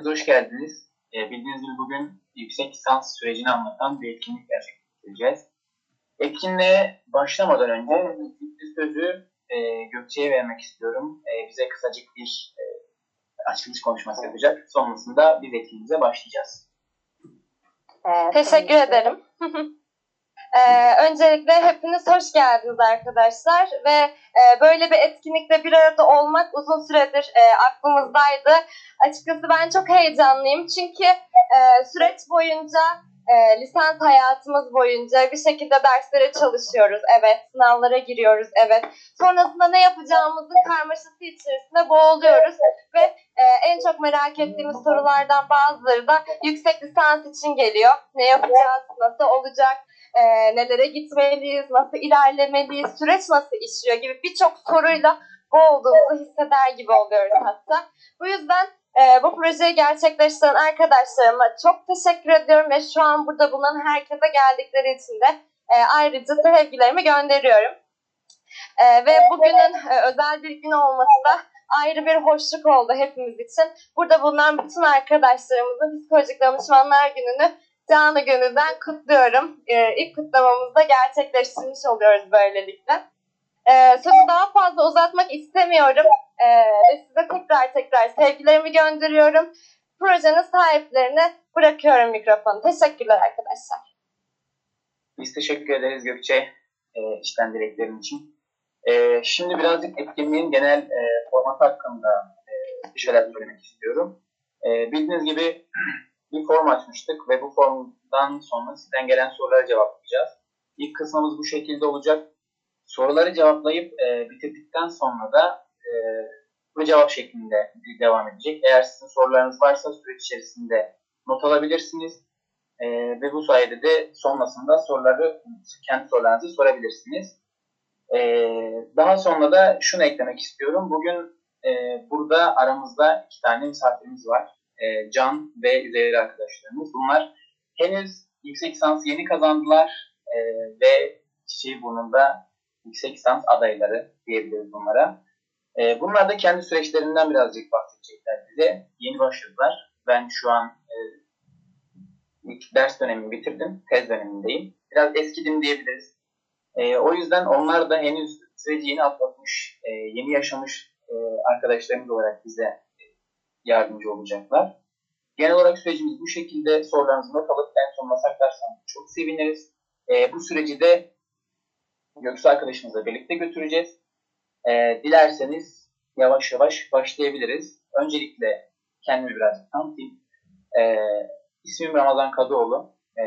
hepiniz hoş geldiniz. E, bildiğiniz gibi bugün yüksek lisans sürecini anlatan bir etkinlik gerçekleştireceğiz. Etkinliğe başlamadan önce bir sözü e, Gökçe'ye vermek istiyorum. E, bize kısacık bir e, açılış konuşması yapacak. Sonrasında biz etkinliğimize başlayacağız. Ee, Teşekkür ederim. Ee, öncelikle hepiniz hoş geldiniz arkadaşlar ve e, böyle bir etkinlikte bir arada olmak uzun süredir e, aklımızdaydı. Açıkçası ben çok heyecanlıyım çünkü e, süreç boyunca e, lisans hayatımız boyunca bir şekilde derslere çalışıyoruz. Evet, sınavlara giriyoruz. Evet. Sonrasında ne yapacağımızın karmaşası içerisinde boğuluyoruz ve e, en çok merak ettiğimiz sorulardan bazıları da yüksek lisans için geliyor. Ne yapacağız? Nasıl olacak? E, nelere gitmeliyiz, nasıl ilerlemeliyiz, süreç nasıl işliyor gibi birçok soruyla boğulduğumuzu hisseder gibi oluyoruz hatta. Bu yüzden e, bu projeyi gerçekleştiren arkadaşlarıma çok teşekkür ediyorum ve şu an burada bulunan herkese geldikleri için de e, ayrıca sevgilerimi gönderiyorum. E, ve bugünün e, özel bir gün olması da ayrı bir hoşluk oldu hepimiz için. Burada bulunan bütün arkadaşlarımızın psikolojik danışmanlar gününü canı gönülden kutluyorum. Ee, ilk kutlamamızı da gerçekleştirmiş oluyoruz böylelikle. Ee, sözü daha fazla uzatmak istemiyorum. Ee, ve size tekrar tekrar sevgilerimi gönderiyorum. Projenin sahiplerine bırakıyorum mikrofonu. Teşekkürler arkadaşlar. Biz teşekkür ederiz Gökçe e, işten dileklerin için. E, şimdi birazcık etkinliğin genel e, formatı hakkında e, bir şeyler söylemek istiyorum. E, bildiğiniz gibi bir form açmıştık ve bu formdan sonra sizden gelen soruları cevaplayacağız. İlk kısmımız bu şekilde olacak. Soruları cevaplayıp e, bitirdikten sonra da e, bu cevap şeklinde devam edecek. Eğer sizin sorularınız varsa süreç içerisinde not alabilirsiniz. E, ve bu sayede de sonrasında soruları, kendi sorularınızı sorabilirsiniz. E, daha sonra da şunu eklemek istiyorum. Bugün e, burada aramızda iki tane misafirimiz var e, Can ve Üzeyir arkadaşlarımız. Bunlar henüz yüksek lisans yeni kazandılar e, ve Çiçeği Burnu'nda yüksek lisans adayları diyebiliriz bunlara. E, bunlar da kendi süreçlerinden birazcık bahsedecekler bize. Yeni başladılar. Ben şu an ilk ders dönemimi bitirdim. Tez dönemindeyim. Biraz eskidim diyebiliriz. O yüzden onlar da henüz süreci yeni atlatmış, yeni yaşamış arkadaşlarımız olarak bize yardımcı olacaklar. Genel olarak sürecimiz bu şekilde sorularınızı not alıp en sonuna saklarsanız çok seviniriz. E, bu süreci de Göksu arkadaşımızla birlikte götüreceğiz. E, dilerseniz yavaş yavaş başlayabiliriz. Öncelikle kendimi biraz tanıtayım. E, ismim Ramazan Kadıoğlu. E,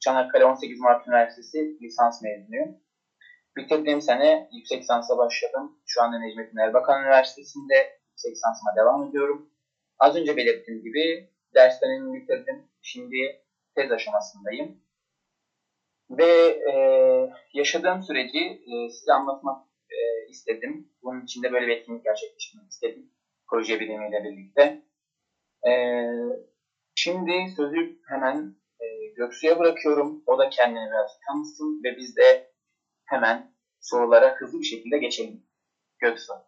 Çanakkale 18 Mart Üniversitesi lisans mezunuyum. Bitirdiğim sene yüksek lisansa başladım. Şu anda Necmettin Erbakan Üniversitesi'nde yüksek lisansıma devam ediyorum. Az önce belirttiğim gibi derslerimi bitirdim. Şimdi tez aşamasındayım. Ve e, yaşadığım süreci e, size anlatmak e, istedim. Bunun için de böyle bir etkinlik gerçekleştirmek istedim. Proje birimiyle birlikte. E, şimdi sözü hemen e, Göksu'ya bırakıyorum. O da kendini biraz tanısın ve biz de hemen sorulara hızlı bir şekilde geçelim. Göksu.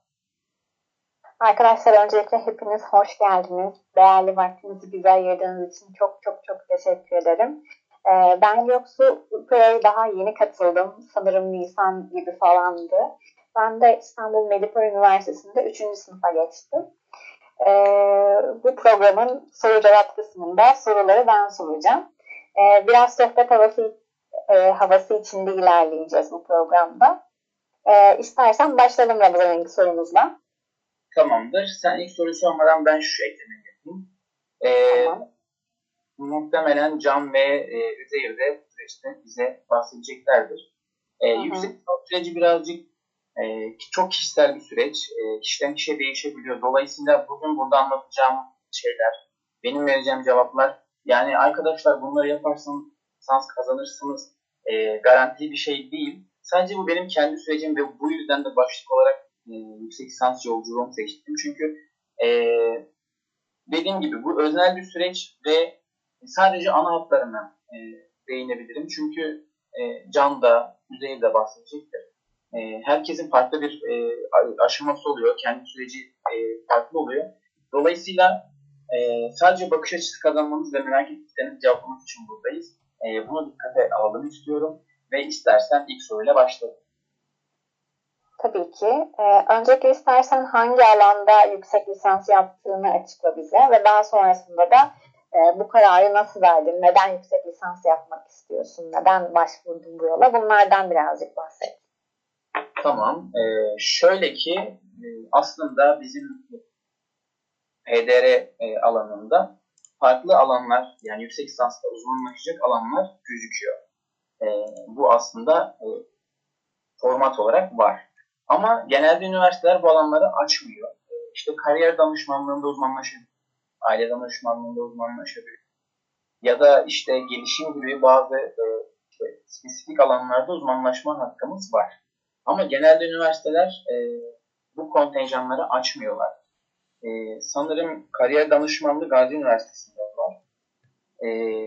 Arkadaşlar öncelikle hepiniz hoş geldiniz. Değerli vaktinizi güzel ayırdığınız için çok çok çok teşekkür ederim. Ee, ben Göksu Upa'ya daha yeni katıldım. Sanırım Nisan gibi falandı. Ben de İstanbul Medipol Üniversitesi'nde 3. sınıfa geçtim. Ee, bu programın soru cevap kısmında soruları ben soracağım. Ee, biraz sohbet havası, e, havası içinde ilerleyeceğiz bu programda. Ee, istersen başlayalım Ramazan sorumuzla. Tamamdır. Sen ilk soruyu sormadan ben şu eklemeyi yapayım. Ee, tamam. Muhtemelen Can ve e, Üzeyir de bu süreçte bize bahsedeceklerdir. Ee, yüksek süreci birazcık e, çok kişisel bir süreç. E, kişiden kişiye değişebiliyor. Dolayısıyla bugün burada anlatacağım şeyler, benim vereceğim cevaplar. Yani arkadaşlar bunları yaparsanız sans kazanırsınız. E, garantili bir şey değil. Sadece bu benim kendi sürecim ve bu yüzden de başlık olarak e, yüksek lisans yolculuğumu seçtim. Çünkü e, dediğim gibi bu özel bir süreç ve sadece ana hatlarına e, değinebilirim. Çünkü e, Can da, Üzeyir de bahsedecektir. E, herkesin farklı bir e, aşaması oluyor. Kendi süreci e, farklı oluyor. Dolayısıyla e, sadece bakış açısı kazanmanız ve merak ettiklerinizi cevaplamak için buradayız. E, bunu dikkate alalım istiyorum ve istersen ilk soruyla başlayalım. Tabii ki. Ee, öncelikle istersen hangi alanda yüksek lisans yaptığını açıkla bize ve daha sonrasında da e, bu kararı nasıl verdin, neden yüksek lisans yapmak istiyorsun, neden başvurdun bu yola bunlardan birazcık bahset. Tamam. Ee, şöyle ki e, aslında bizim PDR e, alanında farklı alanlar yani yüksek lisansta uzmanlaşacak alanlar gözüküyor. E, bu aslında e, format olarak var. Ama genelde üniversiteler bu alanları açmıyor. E, işte kariyer danışmanlığında uzmanlaşabilir, aile danışmanlığında uzmanlaşabilir. Ya da işte gelişim gibi bazı e, işte spesifik alanlarda uzmanlaşma hakkımız var. Ama genelde üniversiteler e, bu kontenjanları açmıyorlar. E, sanırım kariyer danışmanlığı Gazi Üniversitesi'nde var.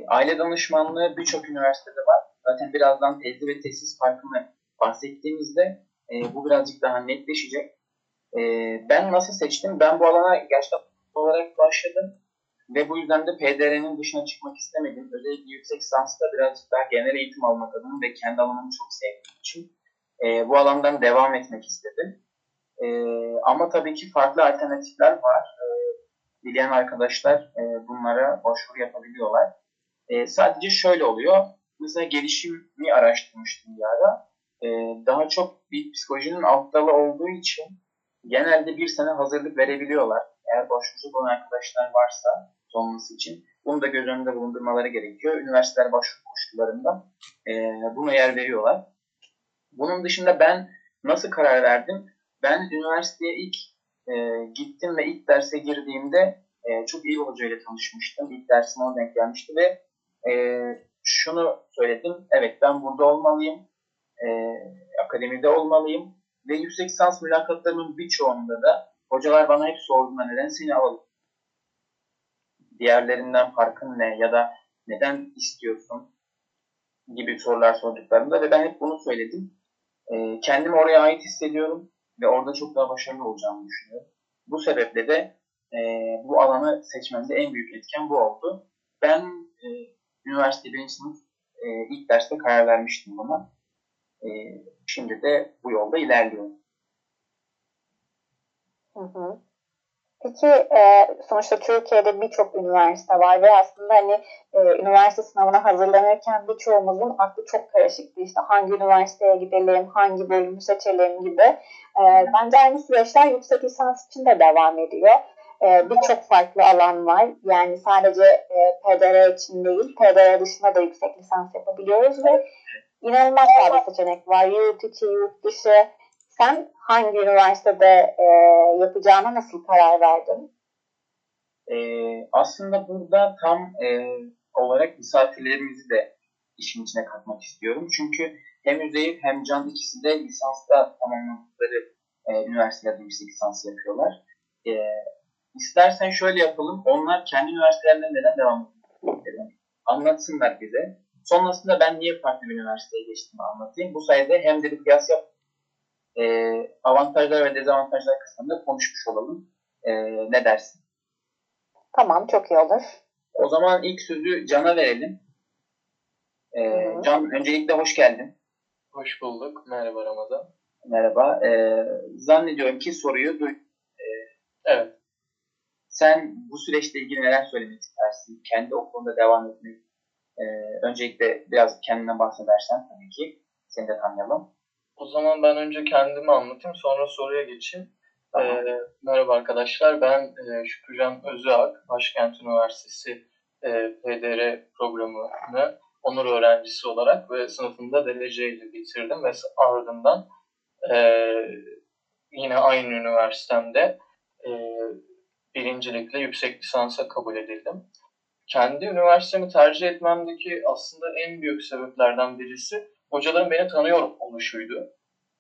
Aile danışmanlığı birçok üniversitede var. Zaten birazdan tezli ve tesis farkını bahsettiğimizde e, bu birazcık daha netleşecek. E, ben nasıl seçtim? Ben bu alana gerçekten olarak başladım. Ve bu yüzden de PDR'nin dışına çıkmak istemedim. Özellikle yüksek lisansta birazcık daha genel eğitim almak adına ve kendi alanımı çok sevdiğim için e, bu alandan devam etmek istedim. E, ama tabii ki farklı alternatifler var. E, dileyen arkadaşlar e, bunlara başvuru yapabiliyorlar. E, sadece şöyle oluyor. Mesela gelişimi araştırmıştım bir ara. E, daha çok bir psikolojinin alt dalı olduğu için genelde bir sene hazırlık verebiliyorlar. Eğer başvuracak olan arkadaşlar varsa sonrası için bunu da göz önünde bulundurmaları gerekiyor. Üniversiteler başvuru koşullarında e, buna yer veriyorlar. Bunun dışında ben nasıl karar verdim? Ben üniversiteye ilk e, gittim ve ilk derse girdiğimde e, çok iyi hocayla tanışmıştım. İlk dersim ona denk gelmişti ve e, şunu söyledim. Evet ben burada olmalıyım. E, akademide olmalıyım. Ve yüksek lisans mülakatlarımın birçoğunda da hocalar bana hep sorduğunda neden seni alalım? Diğerlerinden farkın ne? Ya da neden istiyorsun? gibi sorular sorduklarında ve ben hep bunu söyledim. E, kendimi oraya ait hissediyorum ve orada çok daha başarılı olacağımı düşünüyorum. Bu sebeple de e, bu alanı seçmemde en büyük etken bu oldu. Ben e, üniversite birinci sınıf e, ilk derste karar vermiştim buna. E, şimdi de bu yolda. Hı hı. Peki e, sonuçta Türkiye'de birçok üniversite var ve aslında hani e, üniversite sınavına hazırlanırken birçoğumuzun aklı çok karışıktı. İşte hangi üniversiteye gidelim, hangi bölümü seçelim gibi. E, bence aynı süreçler yüksek lisans için de devam ediyor. E, birçok farklı alan var. Yani sadece e, PDR için değil, PDR dışında da yüksek lisans yapabiliyoruz ve inanılmaz fazla seçenek var. Yurt içi, yurt dışı. Sen hangi üniversitede e, yapacağına nasıl karar verdin? E, aslında burada tam e, olarak misafirlerimizi de işin içine katmak istiyorum. Çünkü hem Üzeyir hem Can ikisi de lisansta tamamladıkları e, üniversitelerde yüksek lisans yapıyorlar. E, istersen şöyle yapalım. Onlar kendi üniversitelerinden neden devam ediyorlar? Anlatsınlar bize. Sonrasında ben niye farklı bir üniversiteye geçtiğimi anlatayım. Bu sayede hem de bir kıyas yap e, avantajlar ve dezavantajlar kısmında konuşmuş olalım. E, ne dersin? Tamam, çok iyi olur. O zaman ilk sözü Can'a verelim. E, Can, öncelikle hoş geldin. Hoş bulduk. Merhaba Ramazan. Merhaba. E, zannediyorum ki soruyu duy. E, evet. Sen bu süreçle ilgili neler söylemek istersin? Kendi okulunda devam etmek. E, öncelikle biraz kendinden bahsedersen tabii ki. Seni de tanıyalım. O zaman ben önce kendimi anlatayım sonra soruya geçeyim. Tamam. Ee, merhaba arkadaşlar ben e, Şükrücan Özüak, Başkent Üniversitesi e, PDR programını onur öğrencisi olarak ve sınıfında dereceyle bitirdim ve ardından e, yine aynı üniversitemde e, birincilikle yüksek lisansa kabul edildim. Kendi üniversitemi tercih etmemdeki aslında en büyük sebeplerden birisi hocaların beni tanıyor oluşuydu.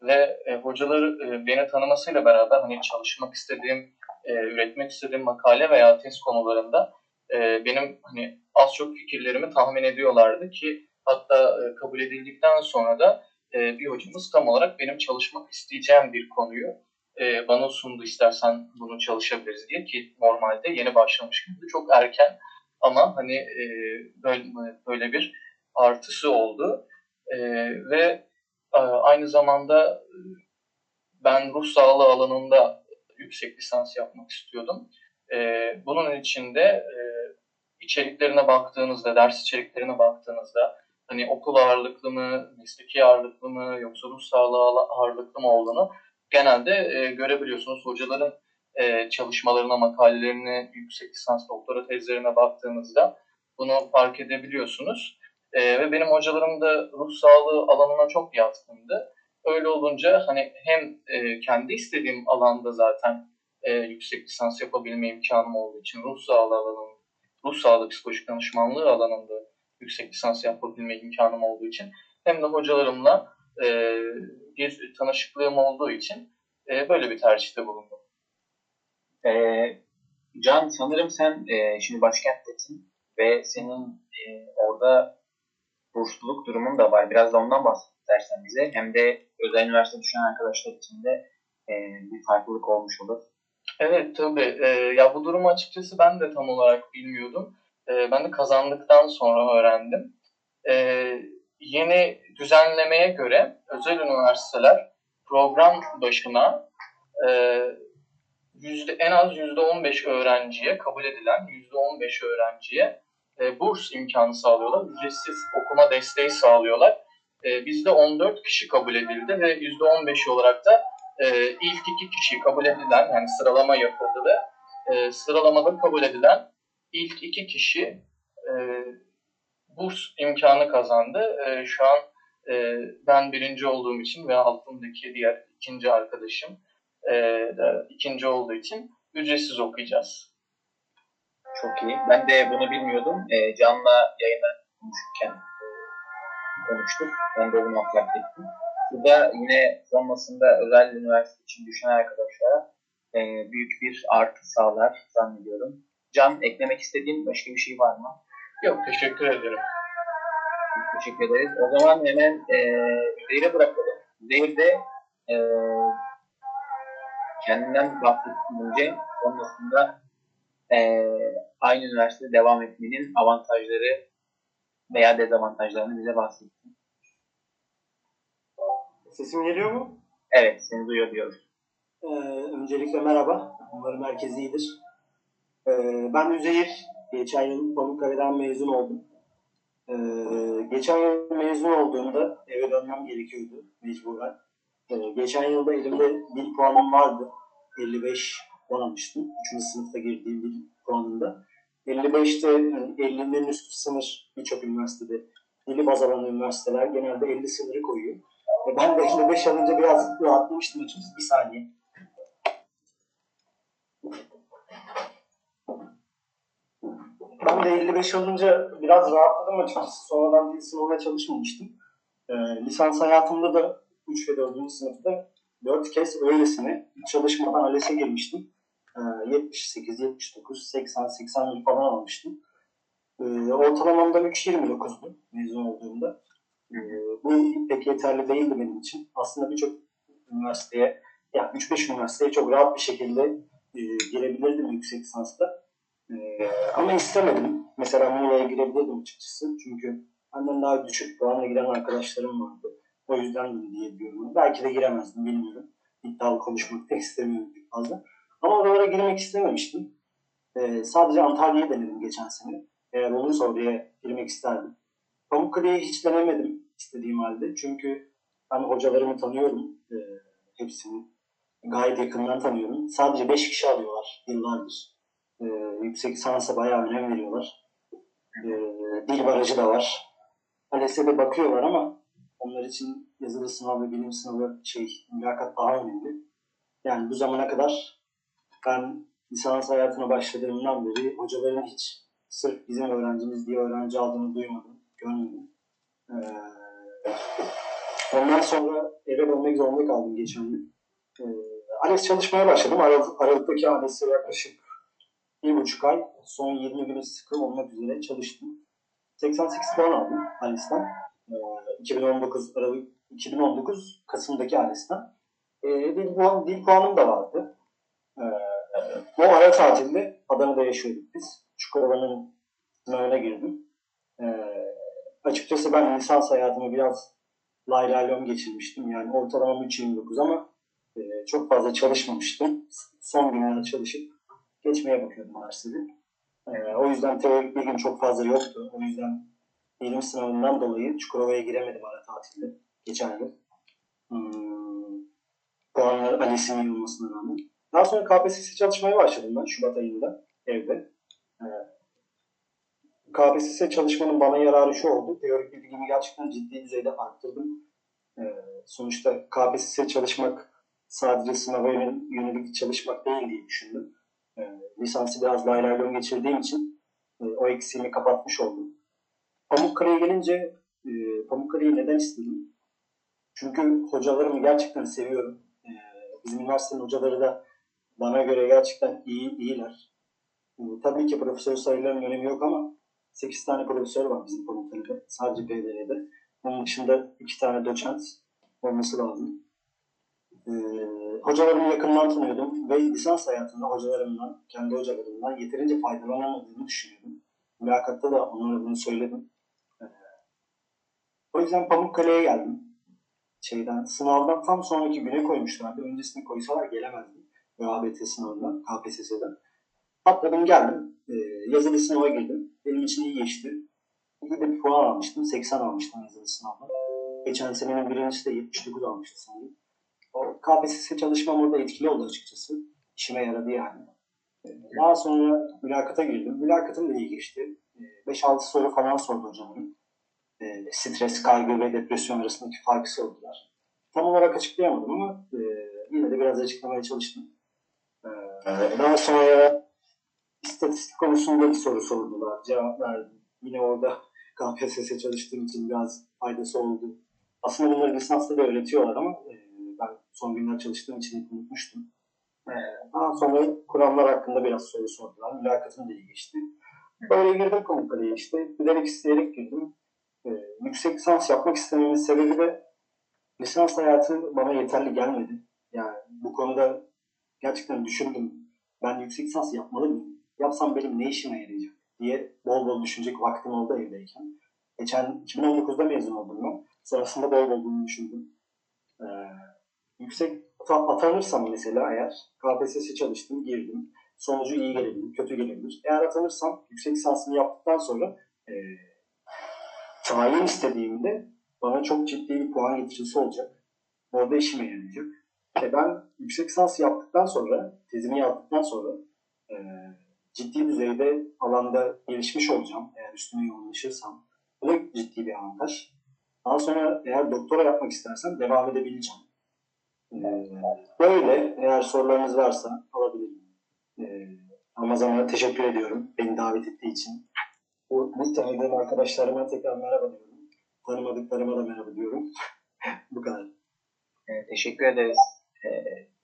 Ve e, hocaları e, beni tanımasıyla beraber hani çalışmak istediğim, e, üretmek istediğim makale veya tez konularında e, benim hani az çok fikirlerimi tahmin ediyorlardı ki hatta e, kabul edildikten sonra da e, bir hocamız tam olarak benim çalışmak isteyeceğim bir konuyu e, bana sundu istersen bunu çalışabiliriz diye ki normalde yeni başlamış gibi çok erken ama hani e, böyle, böyle bir artısı oldu e, ve e, aynı zamanda ben ruh sağlığı alanında yüksek lisans yapmak istiyordum. E, bunun için de e, içeriklerine baktığınızda, ders içeriklerine baktığınızda hani okul ağırlıklı mı, mesleki ağırlıklı mı yoksa ruh sağlığı ağırlıklı mı olduğunu genelde e, görebiliyorsunuz. Hocaların e, çalışmalarına, makalelerine, yüksek lisans doktora tezlerine baktığınızda bunu fark edebiliyorsunuz. E, ve benim hocalarım da ruh sağlığı alanına çok yatkındı. Öyle olunca hani hem e, kendi istediğim alanda zaten e, yüksek lisans yapabilme imkanım olduğu için ruh sağlığı alanında, ruh sağlığı psikolojik danışmanlığı alanında yüksek lisans yapabilme imkanım olduğu için hem de hocalarımla e, bir tanışıklığım olduğu için e, böyle bir tercihte bulundum. E, Can sanırım sen e, şimdi başkenttesin ve senin e, orada bursluluk durumun da var. Biraz da ondan bahset bize. Hem de özel üniversite düşünen arkadaşlar için de e, bir farklılık olmuş olur. Evet tabii. E, ya bu durumu açıkçası ben de tam olarak bilmiyordum. E, ben de kazandıktan sonra öğrendim. E, yeni düzenlemeye göre özel üniversiteler program başına e, yüzde, en az yüzde 15 öğrenciye kabul edilen yüzde 15 öğrenciye e, burs imkanı sağlıyorlar. Ücretsiz okuma desteği sağlıyorlar. E, bizde 14 kişi kabul edildi ve yüzde 15 olarak da e, ilk iki kişi kabul edilen yani sıralama yapıldı ve e, sıralamada kabul edilen ilk iki kişi e, burs imkanı kazandı. E, şu an e, ben birinci olduğum için ve altındaki diğer ikinci arkadaşım e, de ikinci olduğu için ücretsiz okuyacağız. Çok iyi. Ben de bunu bilmiyordum. E, Can'la yayına konuşurken konuştuk. Ben de bunu fark ettim. Burada yine sonrasında özel üniversite için düşünen arkadaşlara e, büyük bir artı sağlar zannediyorum. Can eklemek istediğin başka bir şey var mı? Yok teşekkür ederim. Teşekkür ederiz. O zaman hemen e, Zehir'e bırakalım. Zehir de e, kendinden bahsettiğince sonrasında e, aynı üniversitede devam etmenin avantajları veya dezavantajlarını bize bahsetsin. Sesim geliyor mu? Evet, seni duyuyor diyoruz. Ee, öncelikle merhaba. Umarım herkes iyidir. Ee, ben Üzeyir. Geçen yıl Pamukkale'den mezun oldum. Ee, geçen yıl mezun olduğumda eve dönmem gerekiyordu mecburen. Ee, geçen yılda elimde bir puanım vardı. 55 puan almıştım. 3. sınıfta girdiğim bir puanında. 55'te yani 50'nin üstü sınır birçok üniversitede. Dili baz alan üniversiteler genelde 50 sınırı koyuyor. E ben de 55 alınca biraz rahatlamıştım açıkçası. Bir saniye. Ben de 55 alınca biraz rahatladım açıkçası. Sonradan dil sınavına çalışmamıştım. E, lisans hayatımda da 3 ve 4. sınıfta 4 kez öylesine çalışmadan ALES'e girmiştim. E, 78, 79, 80, 81 falan almıştım. E, ortalamam da 3.29'du mezun olduğumda. E, bu pek yeterli değildi benim için. Aslında birçok üniversiteye, yani 3-5 üniversiteye çok rahat bir şekilde e, girebilirdim yüksek lisansta. Ee, ama istemedim. Mesela Muğla'ya girebilirdim açıkçası. Çünkü benden daha düşük puanla giren arkadaşlarım vardı. O yüzden de diyebiliyorum. Belki de giremezdim bilmiyorum. İddialı konuşmak da istemiyorum fazla. Ama oralara girmek istememiştim. Ee, sadece Antalya'yı denedim geçen sene. Eğer olursa oraya girmek isterdim. Pamukkale'yi hiç denemedim istediğim halde. Çünkü ben hocalarımı tanıyorum. E, hepsini gayet yakından tanıyorum. Sadece 5 kişi alıyorlar yıllardır e, yüksek lisansa bayağı önem veriyorlar. E, dil barajı da var. ALES'e de bakıyorlar ama onlar için yazılı sınav ve bilim sınavı şey, mülakat daha önemli. Yani bu zamana kadar ben lisans hayatına başladığımdan beri hocaların hiç sırf bizim öğrencimiz diye öğrenci aldığını duymadım, görmedim. Ee, ondan sonra eve dönmek zorunda kaldım geçen gün. Ee, ALES çalışmaya başladım. Aralık, Aralık'taki ALES'e yaklaşık bir buçuk ay son 20 günü sıkı olmak üzere çalıştım. 88 puan aldım ALES'ten. Ee, 2019 Aralık 2019 Kasım'daki ALES'ten. E, dil, puan, dil puanım da vardı. E, bu ara tatilde Adana'da yaşıyorduk biz. Çukurova'nın sınavına girdim. E, açıkçası ben lisans hayatımı biraz lay lay geçirmiştim. Yani ortalamam 3.29 ama e, çok fazla çalışmamıştım. Son günlerde çalışıp geçmeye bakıyordum dersleri. E, o yüzden teorik bilgim çok fazla yoktu. O yüzden bilim sınavından dolayı Çukurova'ya giremedim ara tatilde geçen yıl. Hmm, puanlar ALES'in iyi olmasına rağmen. Daha sonra KPSS çalışmaya başladım ben Şubat ayında evde. Ee, KPSS çalışmanın bana yararı şu oldu. Teorik bilgimi gerçekten ciddi düzeyde arttırdım. Ee, sonuçta KPSS çalışmak sadece sınava yönelik çalışmak değil diye düşündüm. Ee, lisansı biraz lay lom geçirdiğim için e, o eksiğimi kapatmış oldum. Pamukkale'ye gelince e, Pamukkale'yi neden istedim? Çünkü hocalarımı gerçekten seviyorum. E, bizim üniversitenin hocaları da bana göre gerçekten iyi, iyiler. E, tabii ki profesör sayılarının önemi yok ama 8 tane profesör var bizim Pamukkale'de. Sadece PDR'de. Onun dışında 2 tane doçent olması lazım. E, hocalarımı yakından tanıyordum ve lisans hayatında hocalarımdan, kendi hocalarımdan yeterince faydalanamadığımı düşünüyordum. Mülakatta da onlara bunu söyledim. O yüzden Pamukkale'ye geldim. Şeyden, sınavdan tam sonraki güne koymuşlardı. Öncesini koysalar gelemezdim. ÖABT sınavından, KPSS'den. Atladım geldim. Ee, yazılı sınava girdim. Benim için iyi geçti. İyi de bir puan almıştım. 80 almıştım yazılı sınavda. Geçen senenin birincisi de 79 almıştı sanırım. O KPSS çalışmam orada etkili oldu açıkçası. İşime yaradı yani. Daha sonra mülakata girdim. Mülakatım da iyi geçti. 5-6 soru falan sordu hocam. E, stres, kaygı ve depresyon arasındaki farkı sordular. Tam olarak açıklayamadım ama e, yine de biraz açıklamaya çalıştım. E, daha sonra istatistik konusunda bir soru sordular. Cevap verdim. Yine orada KPSS çalıştığım için biraz faydası oldu. Aslında bunları lisansta da öğretiyorlar ama e, ben son günler çalıştığım için unutmuştum. E, daha sonra kuramlar hakkında biraz soru sordular. Mülakatım da iyi geçti. Böyle girdim Pamukkale'ye işte. Bilerek isteyerek girdim. Ee, yüksek lisans yapmak istememin sebebi de lisans hayatı bana yeterli gelmedi. Yani bu konuda gerçekten düşündüm. Ben yüksek lisans yapmalı mıyım? Yapsam benim ne işime yarayacak diye bol bol düşünecek vaktim oldu evdeyken. Geçen 2019'da mezun oldum ben. Sonrasında bol bol bunu düşündüm. Ee, yüksek atanırsam mesela eğer KPSS çalıştım, girdim. Sonucu iyi gelebilir, kötü gelebilir. Eğer atanırsam yüksek lisansımı yaptıktan sonra e, tayin istediğimde bana çok ciddi bir puan getirisi olacak. Orada işime yarayacak. E ben yüksek lisans yaptıktan sonra, tezimi yaptıktan sonra e, ciddi düzeyde alanda gelişmiş olacağım. Eğer üstüne yoğunlaşırsam. Bu da ciddi bir avantaj. Daha sonra eğer doktora yapmak istersem devam edebileceğim. E, böyle eğer sorularınız varsa alabilirim. E, Ramazan'a teşekkür ediyorum beni davet ettiği için. Bu, bu tanıdığım arkadaşlarıma tekrar merhaba diyorum. Tanımadıklarıma da merhaba diyorum. bu kadar. Evet, teşekkür ederiz. Ee,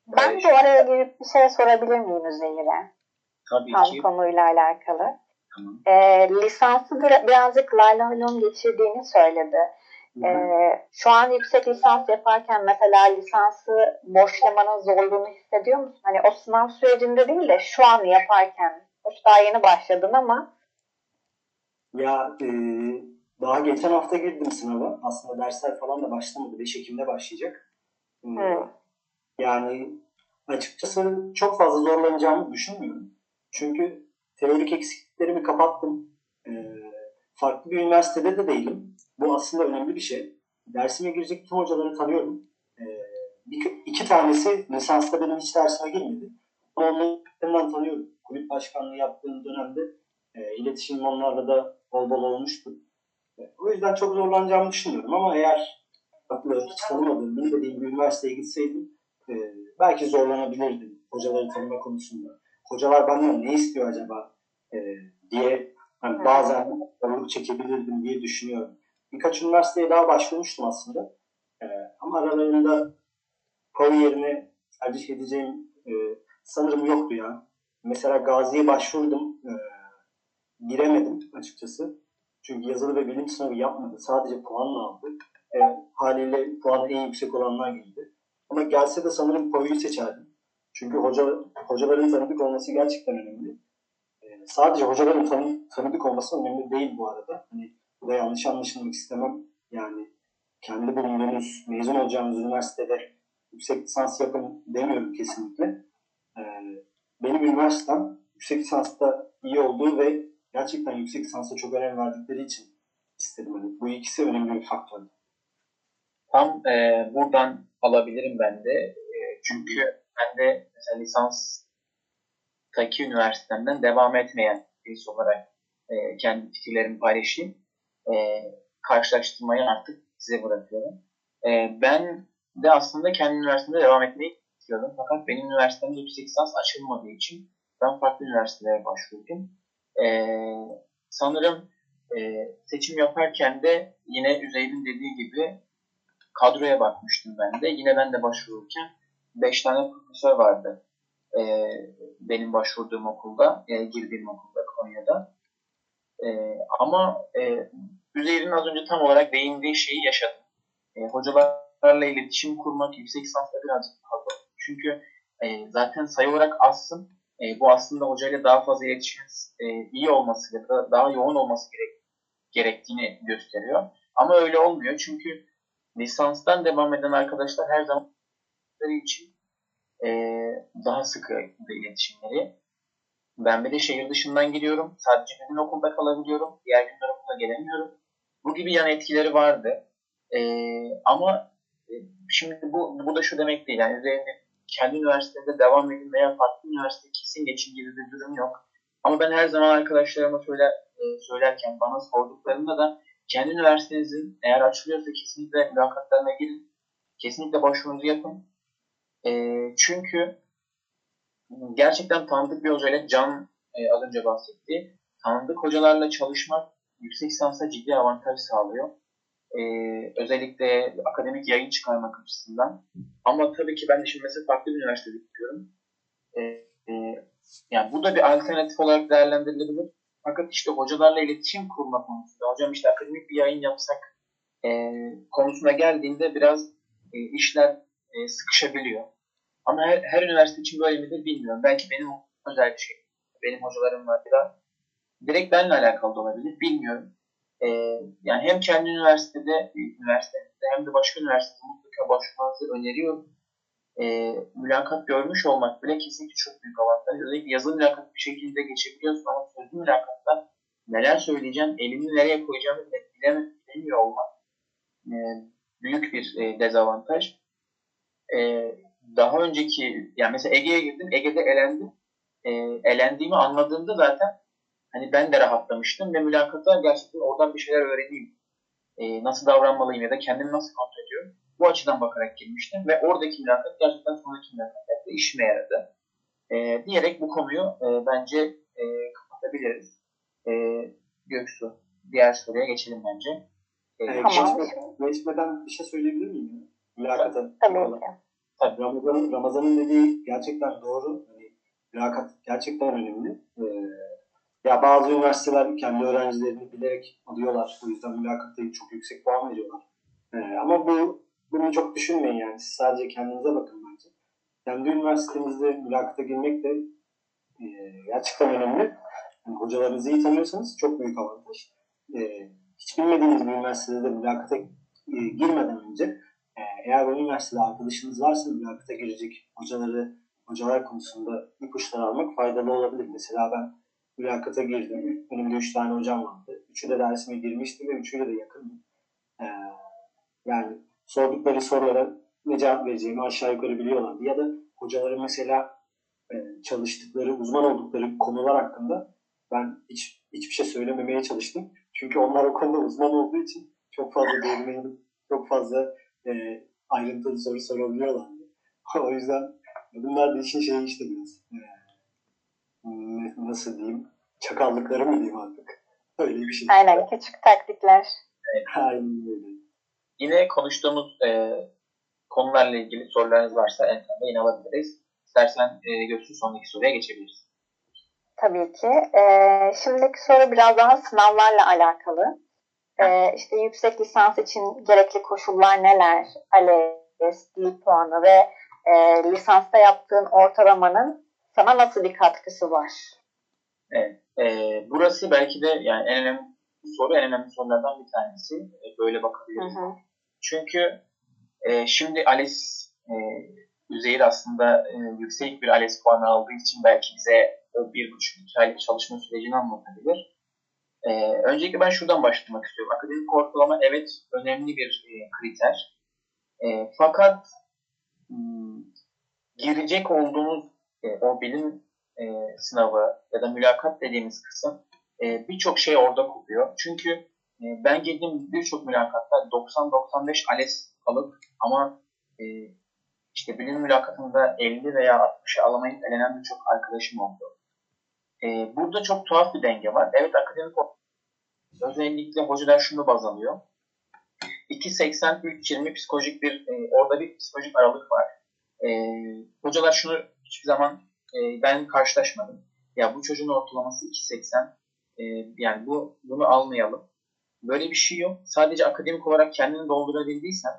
ben bu araya girip bir şey sorabilir miyim Üzeyir'e? Tabii Tam ki. konuyla alakalı. Tamam. Ee, lisansı bir, birazcık laylahlon geçirdiğini söyledi. Ee, şu an yüksek lisans yaparken mesela lisansı boşlamanın zorluğunu hissediyor musun? Hani o sınav sürecinde değil de şu an yaparken. Hoş daha yeni başladın ama Ya e, daha geçen hafta girdim sınava. Aslında dersler falan da başlamadı. 5 Ekim'de başlayacak. Hı. Yani açıkçası çok fazla zorlanacağımı düşünmüyorum. Çünkü teorik eksikliklerimi kapattım. E, farklı bir üniversitede de değilim. Bu aslında önemli bir şey. Dersime girecek tüm hocaları tanıyorum. E, bir, iki tanesi lisansta benim hiç dersime girmedi. Ama onlardan tanıyorum. Kulüp başkanlığı yaptığım dönemde e, iletişim onlarla da bol bol olmuştu. O yüzden çok zorlanacağımı düşünüyorum ama eğer farklı hiç tanımadığım, bilmediğim bir üniversiteye gitseydim e, belki zorlanabilirdim hocaları tanıma konusunda. Hocalar benden ne istiyor acaba e, diye hani bazen zorluk çekebilirdim diye düşünüyorum. Birkaç üniversiteye daha başvurmuştum aslında. E, ama aralarında PAU yerine tercih edeceğim e, sanırım yoktu ya. Mesela Gazi'ye başvurdum. E, giremedim açıkçası. Çünkü yazılı ve bilim sınavı yapmadı. Sadece puanla aldı. E, haliyle puanı en yüksek olanlar girdi. Ama gelse de sanırım PO'yu seçerdim. Çünkü hoca, hocaların tanıdık olması gerçekten önemli. Ee, sadece hocaların tanı, tanıdık olması önemli değil bu arada. Hani bu da yanlış anlaşılmak istemem. Yani kendi bulunduğunuz, mezun olacağınız üniversitede yüksek lisans yapın demiyorum kesinlikle. Ee, benim üniversitem yüksek lisansta iyi olduğu ve gerçekten yüksek lisansa çok önem verdikleri için istedim. Hani bu ikisi önemli bir faktör. Tam e, buradan alabilirim ben de. E, çünkü ben de mesela lisanstaki üniversitemden devam etmeyen birisi olarak e, kendi fikirlerimi paylaşayım. E, karşılaştırmayı artık size bırakıyorum. E, ben de aslında kendi üniversitemde devam etmeyi istiyordum. Fakat benim üniversitemde yüksek lisans açılmadığı için ben farklı üniversitelere başvurdum. E, sanırım e, seçim yaparken de yine Üzeyir'in dediği gibi kadroya bakmıştım ben de. Yine ben de başvururken 5 tane profesör vardı. E, benim başvurduğum okulda, e, girdiğim okulda Konya'da. E, ama e, Üzeyir'in az önce tam olarak değindiği şeyi yaşadım. E, hocalarla iletişim kurmak yüksek lisansta birazcık fazla. Çünkü e, zaten sayı olarak azsın. E, bu aslında hocayla daha fazla iletişim e, iyi olması ya da daha yoğun olması gerek, gerektiğini gösteriyor. Ama öyle olmuyor çünkü lisanstan devam eden arkadaşlar her zaman için e, daha sıkı iletişimleri. Ben bir de şehir dışından gidiyorum. Sadece bir gün okulda kalabiliyorum. Diğer günler okula gelemiyorum. Bu gibi yan etkileri vardı. E, ama e, şimdi bu, bu da şu demek değil. Yani üzerinde kendi üniversitede devam edin veya farklı üniversite kesin geçin gibi bir durum yok. Ama ben her zaman arkadaşlarıma söyler, söylerken bana sorduklarında da kendi üniversitenizin eğer açılıyorsa kesinlikle mülakatlarına girin. Kesinlikle başvurunuzu yapın. E, çünkü gerçekten tanıdık bir hocayla Can e, az önce bahsetti. Tanıdık hocalarla çalışmak yüksek lisansa ciddi avantaj sağlıyor. E, özellikle akademik yayın çıkarmak açısından. Ama tabii ki ben de şimdi mesela farklı bir üniversitede gidiyorum. E, e, yani bu da bir alternatif olarak değerlendirilebilir. Fakat işte hocalarla iletişim kurma konusunda, hocam işte akademik bir yayın yapsak e, konusuna geldiğinde biraz e, işler e, sıkışabiliyor. Ama her, her üniversite için böyle midir bilmiyorum. Belki benim özel bir şey. Benim hocalarım var biraz. Direkt benimle alakalı olabilir. Bilmiyorum. E, yani hem kendi üniversitede, üniversitemizde hem de başka üniversitede mutlaka başvurmanızı öneriyorum. E, mülakat görmüş olmak bile kesinlikle çok büyük avantaj. Özellikle yazılı mülakat bir şekilde geçebiliyorsun ama sözlü mülakatta neler söyleyeceğim, elimi nereye koyacağımı bilemiyor olmak e, büyük bir e, dezavantaj. E, daha önceki, yani mesela Ege'ye girdim, Ege'de elendim. E, elendiğimi anladığımda zaten hani ben de rahatlamıştım ve mülakata gerçekten oradan bir şeyler öğreneyim. E, nasıl davranmalıyım ya da kendimi nasıl kontrol ediyorum. Bu açıdan bakarak girmiştim ve oradaki mülakat gerçekten sonraki mülakatta işime yaradı. E, diyerek bu konuyu e, bence e, kapatabiliriz. E, Göksu, diğer soruya geçelim bence. E, tamam. Geçme, geçmeden bir şey söyleyebilir miyim? Mülakata. Tabii ki. Tabii Ramazan'ın, Ramazan'ın dediği gerçekten doğru. Yani, mülakat gerçekten önemli. Ee, ya bazı üniversiteler kendi öğrencilerini bilerek alıyorlar. O yüzden mülakatta çok yüksek puan veriyorlar. Ee, ama bu bunu çok düşünmeyin yani. Siz sadece kendinize bakın bence. Kendi üniversitenizde mülakata girmek de e, gerçekten önemli. Yani hocalarınızı iyi tanıyorsanız çok büyük avantaj. E, hiç bilmediğiniz bir üniversitede de mülakata e, girmeden önce e, eğer o üniversitede arkadaşınız varsa mülakata girecek hocaları hocalar konusunda ipuçları almak faydalı olabilir. Mesela ben mülakata girdim. Önümde üç tane hocam vardı. Üçü de dersime girmişti ve üçüyle de yakındım. Ee, yani sordukları sorulara ne cevap vereceğimi aşağı yukarı biliyorlardı. Ya da hocaların mesela e, çalıştıkları, uzman oldukları konular hakkında ben hiç hiçbir şey söylememeye çalıştım. Çünkü onlar o konuda uzman olduğu için çok fazla değinmeyi, çok fazla e, ayrıntılı soru sorabiliyorlardı. o yüzden bunlar da işin şeyi işte biraz. E, nasıl diyeyim? Çakallıkları mı diyeyim artık? Öyle bir şey. Aynen küçük taktikler. Aynen öyle. Yine konuştuğumuz e, konularla ilgili sorularınız varsa en sonunda yine alabiliriz. İstersen e, Göksu sonraki soruya geçebiliriz. Tabii ki. Ee, şimdiki soru biraz daha sınavlarla alakalı. Ee, işte yüksek lisans için gerekli koşullar neler? ALES, dil puanı ve e, lisansta yaptığın ortalamanın sana nasıl bir katkısı var? Evet. E, burası belki de yani en önemli soru, en önemli sorulardan bir tanesi. E, böyle bakabiliriz. Hı hı. Çünkü e, şimdi ALES e, Üzeyir aslında e, yüksek bir ALES puanı aldığı için belki bize o bir buçuk iki aylık çalışma sürecini anlatabilir. E, öncelikle ben şuradan başlamak istiyorum. Akademik ortalama evet önemli bir e, kriter. E, fakat hmm, girecek olduğumuz e, o bilim e, sınavı ya da mülakat dediğimiz kısım e, birçok şey orada kopuyor. Çünkü e, ben girdiğim birçok mülakatta 90-95 ALES alıp ama e, işte bilim mülakatında 50 veya 60'ı alamayıp elenen birçok arkadaşım oldu. E, burada çok tuhaf bir denge var. Evet akademik özellikle hocalar şunu baz alıyor. 2.80-3.20 psikolojik bir, e, orada bir psikolojik aralık var. E, hocalar şunu hiçbir zaman e, ben karşılaşmadım. Ya bu çocuğun ortalaması 2.80 e, yani bu bunu almayalım. Böyle bir şey yok. Sadece akademik olarak kendini doldurabildiysen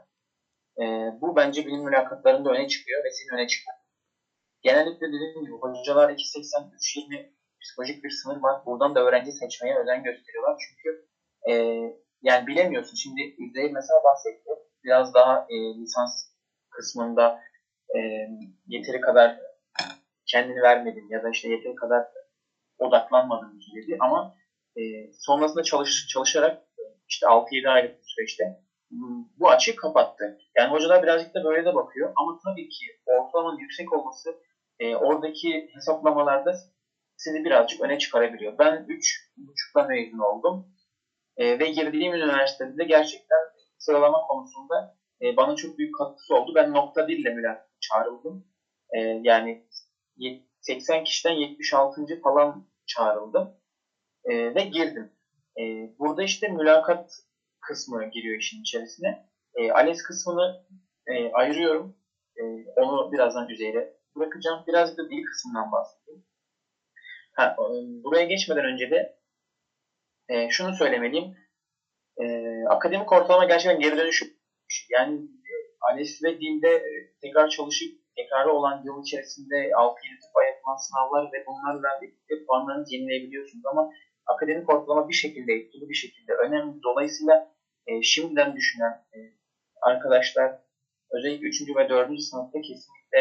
e, bu bence bilim mülakatlarında öne çıkıyor ve senin öne çıkıyor. Genellikle dediğim gibi hocalar 2.80-3.20 psikolojik bir sınır var. Buradan da öğrenci seçmeye özen gösteriyorlar. Çünkü e, yani bilemiyorsun. Şimdi Üzeyir mesela bahsetti. Biraz daha e, lisans kısmında e, yeteri kadar kendini vermedim ya da işte yeteri kadar odaklanmadım söyledi ama e, sonrasında çalış, çalışarak işte 6-7 aylık bir süreçte bu açığı kapattı. Yani hocalar birazcık da böyle de bakıyor ama tabii ki ortalamanın yüksek olması e, oradaki hesaplamalarda sizi birazcık öne çıkarabiliyor. Ben 3.5'la mezun oldum e, ve girdiğim üniversitede de gerçekten sıralama konusunda e, bana çok büyük katkısı oldu. Ben nokta dille mülakat çağrıldım. E, yani 80 kişiden 76. falan çağrıldım e, ve girdim. E, burada işte mülakat kısmı giriyor işin içerisine. E, ALES kısmını e, ayırıyorum. E, onu birazdan üzerine bırakacağım. Biraz da dil kısmından bahsedeyim. Ha, e, buraya geçmeden önce de e, şunu söylemeliyim. E, akademik ortalama gerçekten geri dönüşü. Yani e, ALES ve dilde e, tekrar çalışıp tekrarı olan yıl içerisinde 6-7 defa yapılan sınavlar ve bunlarla birlikte puanlarınızı yenileyebiliyorsunuz ama akademik ortalama bir şekilde etkili bir şekilde önemli. Dolayısıyla e, şimdiden düşünen e, arkadaşlar özellikle 3. ve 4. sınıfta kesinlikle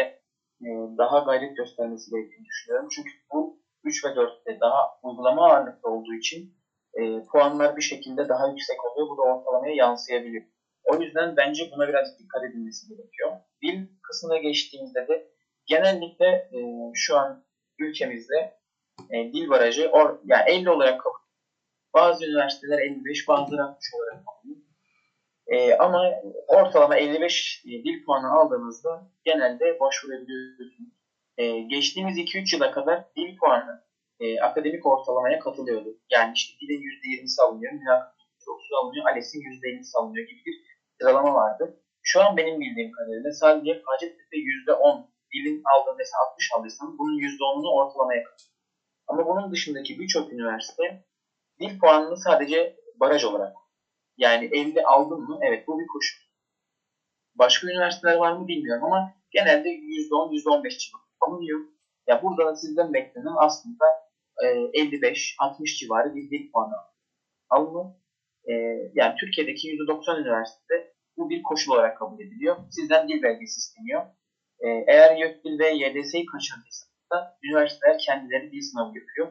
e, daha gayret göstermesi gerektiğini düşünüyorum. Çünkü bu 3 ve 4'te daha uygulama ağırlıklı olduğu için e, puanlar bir şekilde daha yüksek oluyor. Bu da ortalamaya yansıyabiliyor. O yüzden bence buna biraz dikkat edilmesi gerekiyor. Dil kısmına geçtiğimizde de genellikle e, şu an ülkemizde e, dil barajı or, yani 50 olarak kabul bazı üniversiteler 55, bazıları 60 olarak kabul e, ama ortalama 55 e, dil puanı aldığınızda genelde başvurabiliyorsunuz. E, geçtiğimiz 2-3 yıla kadar dil puanı e, akademik ortalamaya katılıyordu. Yani işte dilin %20'si alınıyor, mülakat %30'u alınıyor, ALES'in %50'si alınıyor gibi bir sıralama vardı. Şu an benim bildiğim kadarıyla sadece Hacettepe %10 dilin aldığı mesela 60 aldıysanız bunun %10'unu ortalamaya katıyor. Ama bunun dışındaki birçok üniversite dil puanını sadece baraj olarak yani 50 aldın mı? Evet bu bir koşul. Başka üniversiteler var mı bilmiyorum ama genelde %10, %15 civarı alınıyor. Ya burada da sizden beklenen aslında 55-60 civarı bir dil puanı alımı. E, yani Türkiye'deki %90 üniversitede bu bir koşul olarak kabul ediliyor. Sizden dil belgesi isteniyor. E, eğer YÖKDİL ve YDS'yi kaçırdıysanız üniversiteler kendileri dil sınavı yapıyor.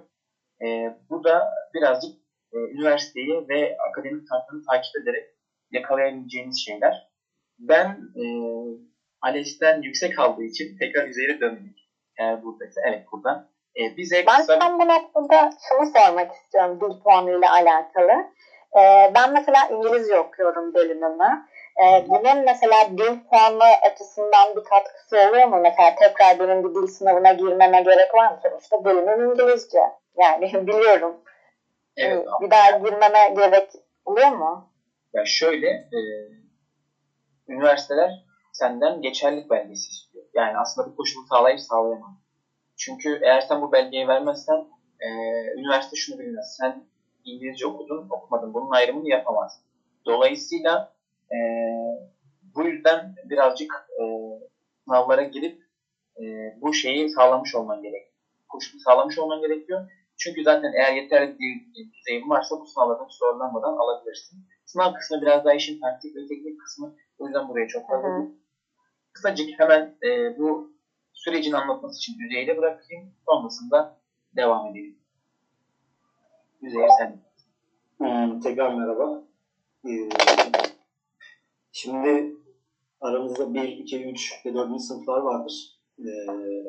E, bu da birazcık e, üniversiteyi ve akademik tarafını takip ederek yakalayabileceğiniz şeyler. Ben e, ALES'ten yüksek aldığı için tekrar üzeri dönmek. Eğer buradaysa, evet burada. E, bize ben kısa... tam bu noktada şunu sormak istiyorum dil puanıyla alakalı. E, ben mesela İngilizce okuyorum bölümümü. E, bunun mesela dil puanı açısından bir katkısı oluyor mu? Mesela tekrar benim bir dil sınavına girmeme gerek var mı? Sonuçta bölümüm İngilizce. Yani biliyorum. Evet, ee, bir daha girmeme gerek oluyor mu? Ya şöyle, e, üniversiteler senden geçerlik belgesi istiyor. Yani aslında bu koşulu sağlayıp sağlayamaz. Çünkü eğer sen bu belgeyi vermezsen e, üniversite şunu bilmez. Sen İngilizce okudun, okumadın. Bunun ayrımını yapamaz. Dolayısıyla e, bu yüzden birazcık e, sınavlara girip e, bu şeyi sağlamış olman gerekiyor. Koşulu sağlamış olman gerekiyor. Çünkü zaten eğer yeterli bir düzeyin varsa bu sınavlardan zorlanmadan alabilirsin. Sınav kısmı biraz daha işin taktik ve teknik kısmı. O yüzden buraya çok fazla. Kısacık hemen e, bu sürecin anlatması için Üzeyir'e bırakayım. Sonrasında devam edelim. Üzeyir sen. Hmm, tekrar merhaba. Ee, şimdi aramızda 1, 2, 3 ve 4. sınıflar vardır. Ee,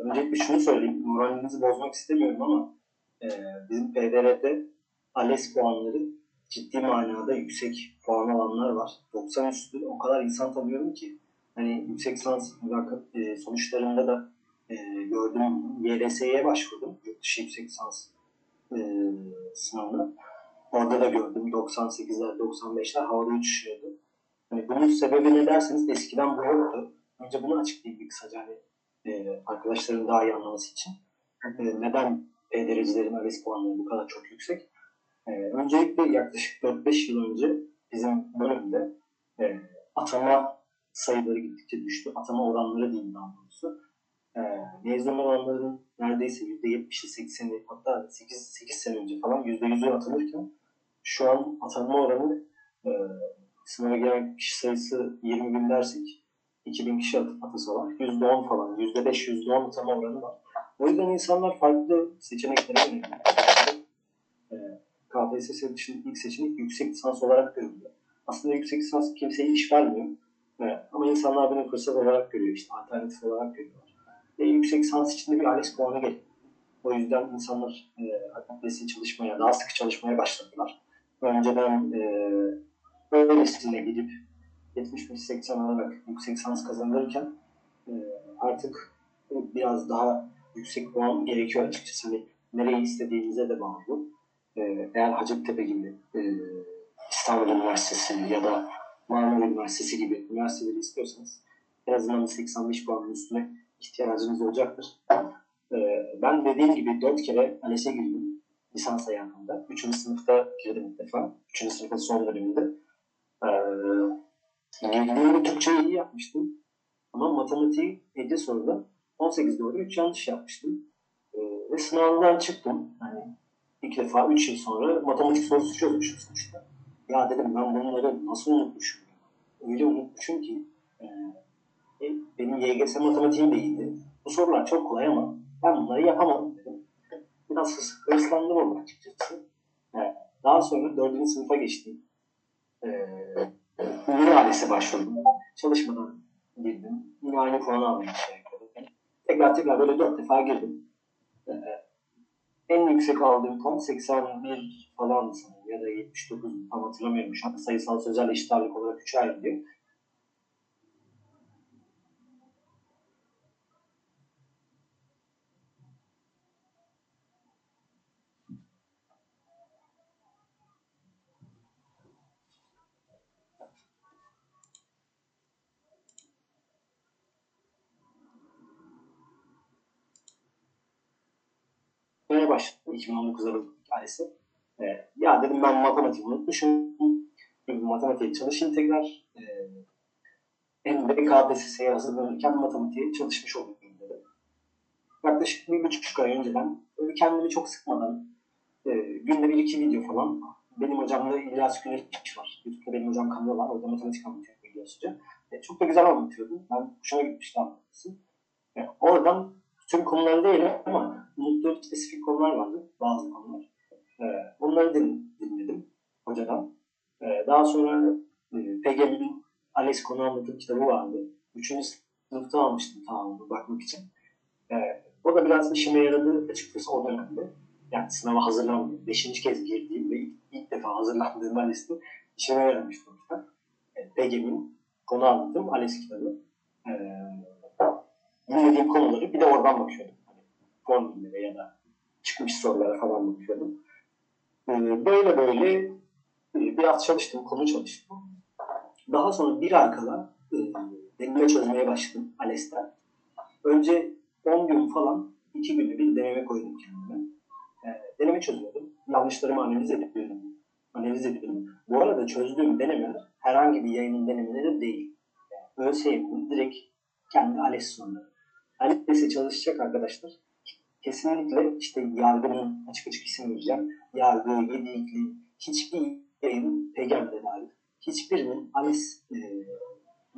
öncelikle şunu söyleyeyim. Moralinizi bozmak istemiyorum ama e, bizim PDR'de ALES puanları ciddi manada yüksek puan alanlar var. 90 üstü o kadar insan tanıyorum ki hani yüksek mülakat e, sonuçlarında da e, gördüm. YLS'ye başvurdum. Yurt dışı yüksek lisans e, sınavına. Orada da gördüm 98'ler 95'ler havada uçuşuyordu. Hani bunun sebebi ne derseniz eskiden bu yoktu. Önce bunu açıklayayım bir kısaca hani e, arkadaşların daha iyi anlaması için. E, neden e, derecilerin ALES puanları bu kadar çok yüksek? E, öncelikle yaklaşık 4-5 yıl önce bizim bölümde e, atama sayıları gittikçe düştü. Atama oranları diyeyim daha doğrusu. E, mezun oranlarının neredeyse %70'i 80'i hatta 8, 8 sene önce falan %100'ü atanırken şu an atanma oranı e, sınava giren kişi sayısı 20 bin dersek 2000 kişi at- atasalar %10 falan, %5, %10 atama oranı var. O yüzden insanlar farklı seçeneklere yöneliyor. E, KPSS dışında ilk seçenek yüksek lisans olarak görülüyor. Aslında yüksek lisans kimseye iş vermiyor. Evet. Ama insanlar bunu fırsat olarak görüyor, işte alternatif olarak görüyorlar. Ve yüksek lisans içinde bir ALES puanı geliyor. O yüzden insanlar e, akademisi çalışmaya, daha sıkı çalışmaya başladılar. Önceden e, öylesine gidip 70-80 alarak yüksek lisans kazanırken e, artık biraz daha yüksek puan gerekiyor açıkçası. Hani nereyi istediğinize de bağlı. E, eğer Hacettepe gibi e, İstanbul Üniversitesi ya da Marmara Üniversitesi gibi üniversiteleri istiyorsanız en azından 85 puanın üstüne ihtiyacınız olacaktır. E, ben dediğim gibi 4 kere ALES'e girdim lisans hayatımda. Üçüncü sınıfta girdim ilk defa. Üçüncü sınıfın son döneminde. Ee, girdiğimde Türkçeyi iyi yapmıştım. Ama matematiği 50 soruda 18 doğru 3 yanlış yapmıştım. Ee, ve sınavdan çıktım. Yani ilk defa 3 yıl sonra matematik sorusu çözmüşüm sonuçta. Ya dedim ben bunları nasıl unutmuşum? Öyle unutmuşum ki e, e, benim YGS matematiğim de iyiydi. Bu sorular çok kolay ama ben bunları yapamadım dedim. Biraz hırs, hırslandım orada açıkçası. Evet. Daha sonra dördüncü sınıfa geçtim. Ee, yine ALES'e başvurdum. Çalışmadan girdim. Yine aynı puanı almaya çalışıyorum. Tekrar tekrar böyle dört defa girdim. Ee, en yüksek aldığım puan 81 falan ya da 79 tam hatırlamıyorum şu an. Sayısal sözel eşit ağırlık olarak 3'e ayrılıyor. Böyle başladım 2019 Aralık tanesi. Ee, ya dedim ben matematik unutmuşum. Matematiğe çalışayım tekrar. Ee, hem de KPSS'ye hazırlanırken matematiğe çalışmış olayım dedim. Yaklaşık bir buçuk ay önceden böyle kendimi çok sıkmadan e, günde bir iki video falan benim hocamda İlyas Güneş var. YouTube'da benim hocam kanalı var. Orada matematik anlatıyor İlyas'cı. E, çok da güzel anlatıyordu. Ben hoşuma gitmişti anlatması. E, oradan tüm konuları değil ama unuttuğum spesifik konular vardı. Bazı konular. Ee, bunları din, dinledim hocadan. Ee, daha sonra e, PGM'nin ALES konu anlatım kitabı vardı. Üçüncü sınıfta almıştım tamamını bakmak için. Ee, o da biraz işime yaradı açıkçası o dönemde. Yani sınava hazırlandım. Beşinci kez girdiğim ve ilk, ilk defa hazırlandığım ALES'te işime yaramıştı o kitap. PGM'nin konu anlatım ALES kitabı. Ee, dinlediğim konuları bir de oradan bakıyordum. Hani formüllere ya da çıkmış sorulara falan bakıyordum. Ee, böyle böyle e, biraz çalıştım, konu çalıştım. Daha sonra bir ay kala e, deneme çözmeye başladım ALES'ten. Önce 10 gün falan, 2 günde bir deneme koydum kendime. E, deneme çözüyordum. Yanlışlarımı analiz ediyordum. Analiz ediyordum. Bu arada çözdüğüm denemeler herhangi bir yayının denemeleri değil. Yani ÖSYM'nin direkt kendi ALES soruları. ALES'e çalışacak arkadaşlar kesinlikle işte yargının açık açık isim vereceğim. Yargı, yedikli, hiçbir yayın peygambere dahil. Hiçbirinin ALES e,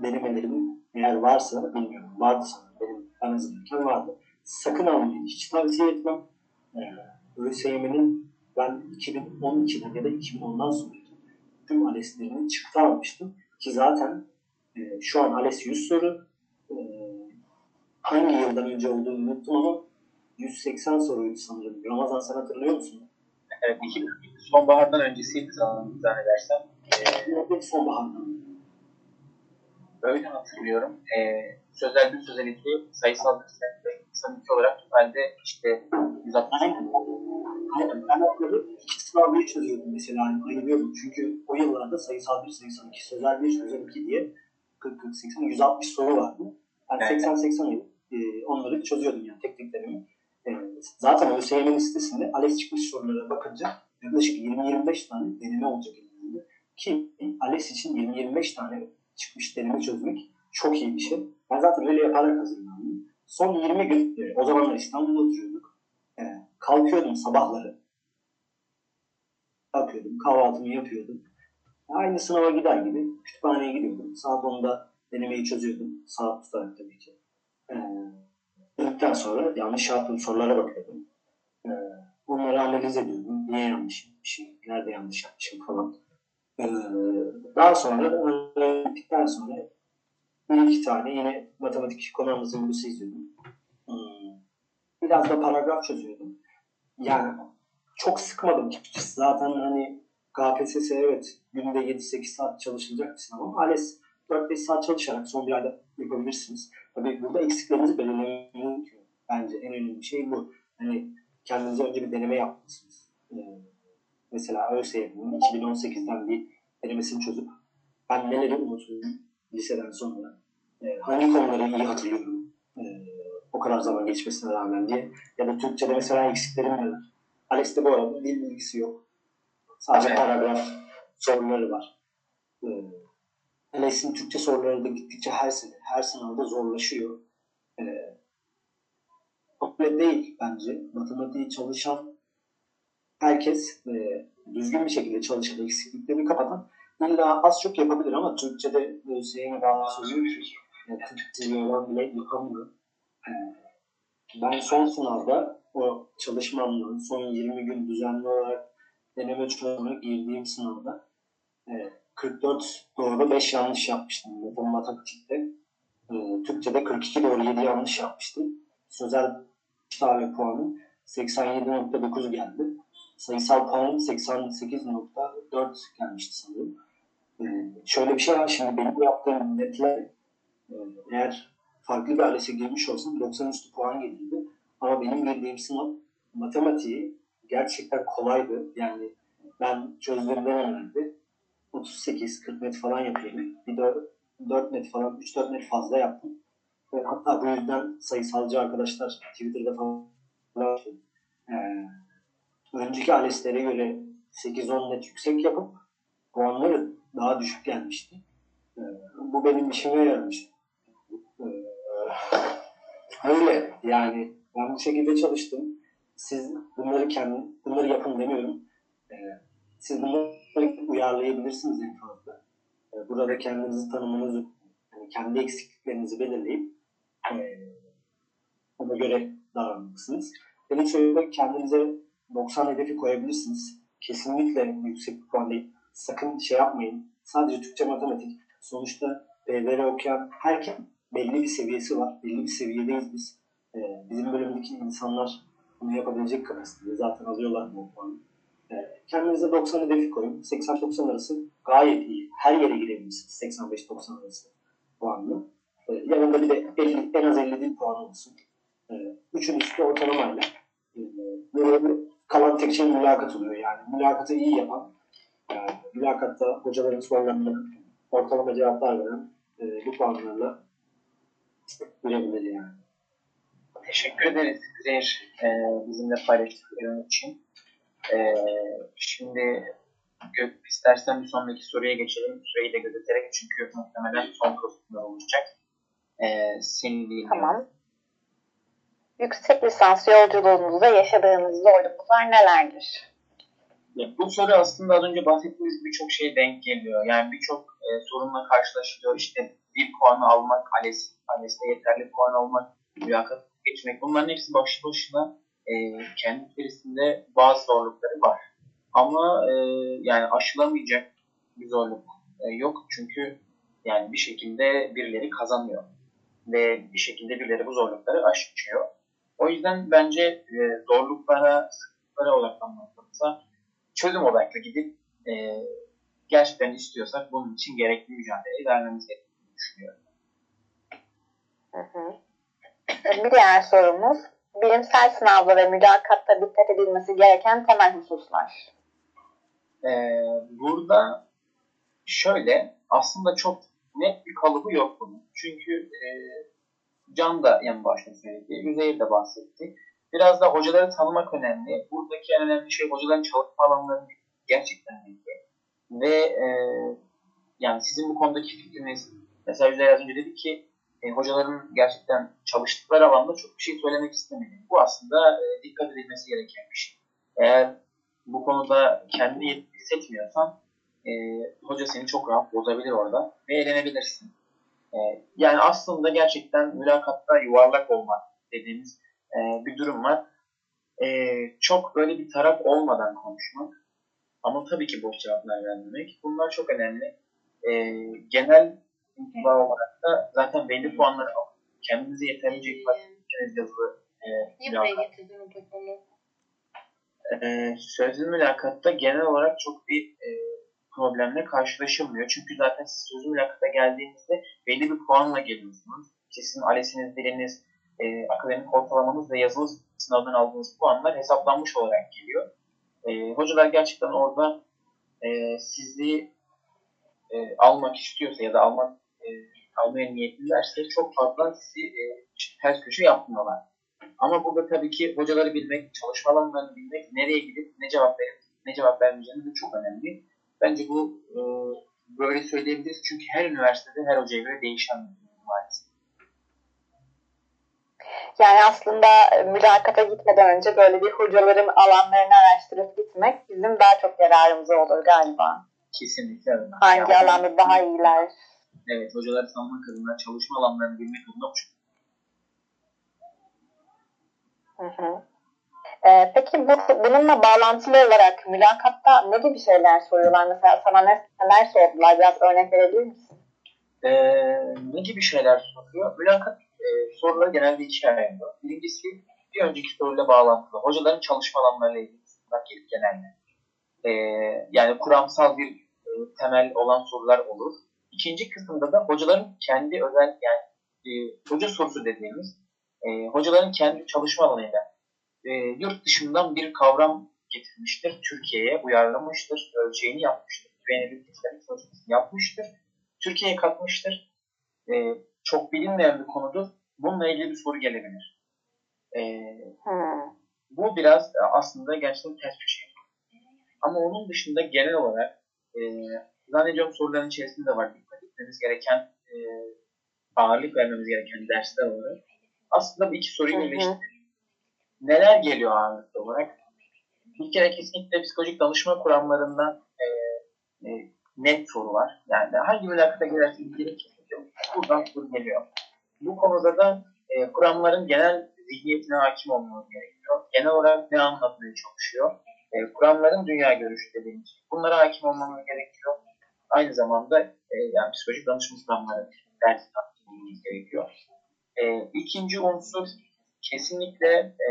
denemelerinin eğer varsa bilmiyorum. Vardı sanırım. Benim ben hazırlarken vardı. Sakın almayın. Hiç tavsiye etmem. E, ÖSYM'nin ben 2012'den ya da 2010'dan sonra tüm ALES'lerini çıktı almıştım. Ki zaten e, şu an ALES 100 soru. E, hangi yıldan önce olduğunu unuttum ama 180 soruydu sanırım. Ramazan sen hatırlıyor musun? Evet, 2000 sonbahardan öncesiydi zannedersem. Ee, sonbahardan. Öyle hatırlıyorum. Ee, sözel bir sözel iki, sayısal bir ve kısa iki olarak totalde işte 160 Aynen. Aynen. Ben onları iki sınavda çözüyordum mesela. Yani ayırıyordum. Çünkü o yıllarda sayısal bir, sayısal iki, sözel bir, sözel iki diye 40, 40, 80, 160 soru vardı. Yani Evet. 80, 80 e, onları çözüyordum yani tek teklerimi. E, zaten ÖSYM'nin sitesinde ALES çıkmış sorulara bakınca yaklaşık 20-25 tane deneme olacak elimizde. Ki ALES için 20-25 tane çıkmış deneme çözmek çok iyi bir şey. Ben zaten öyle yaparak hazırlandım. Son 20 gün, e, o zamanlar İstanbul'da oturuyorduk. E, kalkıyordum sabahları. Kalkıyordum, kahvaltımı yapıyordum. Aynı sınava gider gibi kütüphaneye gidiyordum. Saat 10'da denemeyi çözüyordum. Saat tutarak tabii ki. Ee, Döndükten sonra yanlış yaptığım sorulara bakıyordum. Ee, bunları analiz ediyordum. Niye yanlış yapmışım, nerede yanlış yapmışım falan. Ee, daha sonra bittikten sonra bir iki tane yine matematik konumuz uygulusu izliyordum. Hmm, Biraz da paragraf çözüyordum. Yani çok sıkmadım açıkçası. Zaten hani KPSS evet günde 7-8 saat çalışılacak bir sınav ama ALES 4-5 saat çalışarak son bir ayda yapabilirsiniz. Tabii burada eksiklerinizi belirlemek gerekiyor. Bence en önemli şey bu. Hani kendinize önce bir deneme yapmalısınız. Ee, mesela ÖSYM'nin 2018'den bir denemesini çözüp ben neleri unutuyorum liseden sonra e, hangi konuları iyi hatırlıyorum e, o kadar zaman geçmesine rağmen diye ya da Türkçe'de mesela eksiklerim neler. Alex'te bu arada dil bilgisi yok. Sadece paragraf soruları var. Ee, Alex'in Türkçe soruları da gittikçe her sene, her sınavda zorlaşıyor. Ee, öyle değil bence. Matematiği çalışan herkes e, düzgün bir şekilde çalışan, eksikliklerini kapatan illa az çok yapabilir ama Türkçe'de ÖSYM bazı sözü yani Türkçe'yi olan bile yapamıyor. Ee, ben son sınavda o çalışmamla son 20 gün düzenli olarak deneme çözümüne girdiğim sınavda e, 44 doğru 5 yanlış yapmıştım matematikte. E, Türkçe'de 42 doğru 7 yanlış yapmıştım. Sözel 3 tane puanım 87.9 geldi. Sayısal puanım 88.4 gelmişti sanırım. E, şöyle bir şey var şimdi benim yaptığım netler e, eğer farklı bir ailese girmiş olsam 90 üstü puan gelirdi. Ama benim girdiğim sınav matematiği gerçekten kolaydı. Yani ben çözdüğüm dönemlerde 38-40 net falan yapıyorum. Bir de 4 net falan, 3-4 net fazla yaptım. Ve hatta bu yüzden sayısalcı arkadaşlar Twitter'da falan ee, önceki ALES'lere göre 8-10 net yüksek yapıp puanları daha düşük gelmişti. Ee, bu benim işime yaramıştı. Ee, öyle yani ben bu şekilde çalıştım. Siz bunları kendi, bunları yapın demiyorum. Ee, siz bunları uyarlayabilirsiniz en fazla. Ee, burada kendinizi tanımanızı, yani kendi eksikliklerinizi belirleyip e, ona göre davranmalısınız. Benim söylediğim kendinize 90 hedefi koyabilirsiniz. Kesinlikle yüksek bir puan değil. Sakın şey yapmayın. Sadece Türkçe matematik. Sonuçta PDR okuyan herkes belli bir seviyesi var. Belli bir seviyedeyiz biz. Bizim bölümdeki insanlar bunu yapabilecek kapasitede zaten alıyorlar bu puanı. Kendinize 90 hedefi koyun. 80-90 arası gayet iyi. Her yere girebilirsiniz 85-90 arası puanla. Ee, yanında bir de 50, en az 50 dil puanı olsun. Ee, üçün üstü ortalamayla. Ee, böyle kalan tek şey mülakat oluyor yani. Mülakatı iyi yapan, yani mülakatta hocaların sorularına ortalama cevaplar veren bu puanlarla girebilir yani. Teşekkür ederiz Zehir bizimle paylaştıkların için. E, şimdi Gök, istersen bir sonraki soruya geçelim. Süreyi de gözeterek çünkü muhtemelen son kısımda olacak. Ee, seni dinliyorum. Tamam. Yüksek lisans yolculuğunuzda yaşadığınız zorluklar nelerdir? Ya, bu soru aslında az önce bahsettiğimiz birçok şeye denk geliyor. Yani birçok e, sorunla karşılaşılıyor. İşte bir puanı almak, ALES, ALES'te yeterli puan almak, mülakat geçmek. Bunların hepsi başlı başına e, kendi içerisinde bazı zorlukları var. Ama e, yani aşılamayacak bir zorluk e, yok. Çünkü yani bir şekilde birileri kazanıyor. Ve bir şekilde birileri bu zorlukları aşıyor. O yüzden bence e, zorluklara, sıkıntılara odaklanmaktansa çözüm odaklı gidip e, gerçekten istiyorsak bunun için gerekli mücadeleyi vermemiz gerektiğini düşünüyorum. Hı hı. Bir diğer sorumuz, bilimsel sınavda ve mülakatta dikkat edilmesi gereken temel hususlar. Ee, burada şöyle aslında çok net bir kalıbı yok bunun. Çünkü e, Can da en başta söyledi, Üzeyir de bahsetti. Biraz da hocaları tanımak önemli. Buradaki en önemli şey hocaların çalışma alanlarını gerçekten bilgi. Ve e, yani sizin bu konudaki fikriniz, mesela Üzeyir az önce dedi ki e, hocaların gerçekten çalıştıkları alanda çok bir şey söylemek istemedi. Bu aslında e, dikkat edilmesi gereken bir şey. Eğer bu konuda kendini hissetmiyorsan e, hoca seni çok rahat bozabilir orada ve eğlenebilirsin. E, yani aslında gerçekten mülakatta yuvarlak olmak dediğimiz e, bir durum var. E, çok böyle bir taraf olmadan konuşmak ama tabii ki boş cevaplar vermemek. Bunlar çok önemli. E, genel intiba olarak da zaten belli puanları alıp kendinizi yeterince ettiğiniz yazılı e, Niye buraya mülakat getirdin o telefonu? e, sözlü mülakatta genel olarak çok bir e, problemle karşılaşılmıyor. Çünkü zaten siz sözlü mülakata geldiğinizde belli bir puanla geliyorsunuz. İşte sizin ALES'iniz, diliniz, e, akademik ortalamanız ve yazılı sınavdan aldığınız puanlar hesaplanmış olarak geliyor. E, hocalar gerçekten orada e, sizi e, almak istiyorsa ya da almak e, almaya niyetlilerse çok fazla sizi e, ters köşe yapmıyorlar. Ama burada tabii ki hocaları bilmek, çalışma alanlarını bilmek, nereye gidip ne cevap verip ne cevap vermeyeceğiniz de çok önemli. Bence bu e, böyle söyleyebiliriz çünkü her üniversitede her hocaya göre değişen bir durum maalesef. Yani aslında mülakata gitmeden önce böyle bir hocaların alanlarını araştırıp gitmek bizim daha çok yararımıza olur galiba. Kesinlikle. Hangi Yani- alanda daha iyiler? Evet, hocaları tanımak adına, çalışma alanlarını bilmek adına çok Hı hı. Ee, peki bu, bununla bağlantılı olarak mülakatta ne gibi şeyler soruyorlar? Mesela sana ne, neler sordular? Biraz örnek verebilir misin? Ee, ne gibi şeyler soruyor? Mülakat e, soruları genelde ikiye ayrılıyor. Birincisi bir önceki soruyla bağlantılı. Hocaların çalışma alanlarıyla ilgili sorular gelir genelde. Ee, yani kuramsal bir e, temel olan sorular olur. İkinci kısımda da hocaların kendi özel yani e, hoca sorusu dediğimiz e, hocaların kendi çalışma alanıyla e, yurt dışından bir kavram getirmiştir. Türkiye'ye uyarlamıştır. Ölçeğini yapmıştır. Testleri çalışmasını yapmıştır. Türkiye'ye katmıştır. E, çok bilinmeyen bir konudur. Bununla ilgili bir soru gelebilir. E, Hmm. bu biraz e, aslında gerçekten ters bir şey. Ama onun dışında genel olarak e, zannediyorum soruların içerisinde de var. Dikkat etmemiz gereken, e, ağırlık vermemiz gereken dersler olarak. Aslında bu iki soruyu birleştirelim. Neler geliyor ağırlıklı olarak? Bir kere kesinlikle psikolojik danışma kuramlarından e, e, net soru var. Yani hangi mülakata girerse ilgili kesinlikle buradan soru geliyor. Bu konuda da e, kuramların genel zihniyetine hakim olmamız gerekiyor. Genel olarak ne anlatmaya çalışıyor? E, kuramların dünya görüşü dediğimiz şey. Bunlara hakim olmamız gerekiyor. Aynı zamanda e, yani psikolojik danışma kuramları dersine hakim olmamız gerekiyor. E, ikinci unsur kesinlikle e,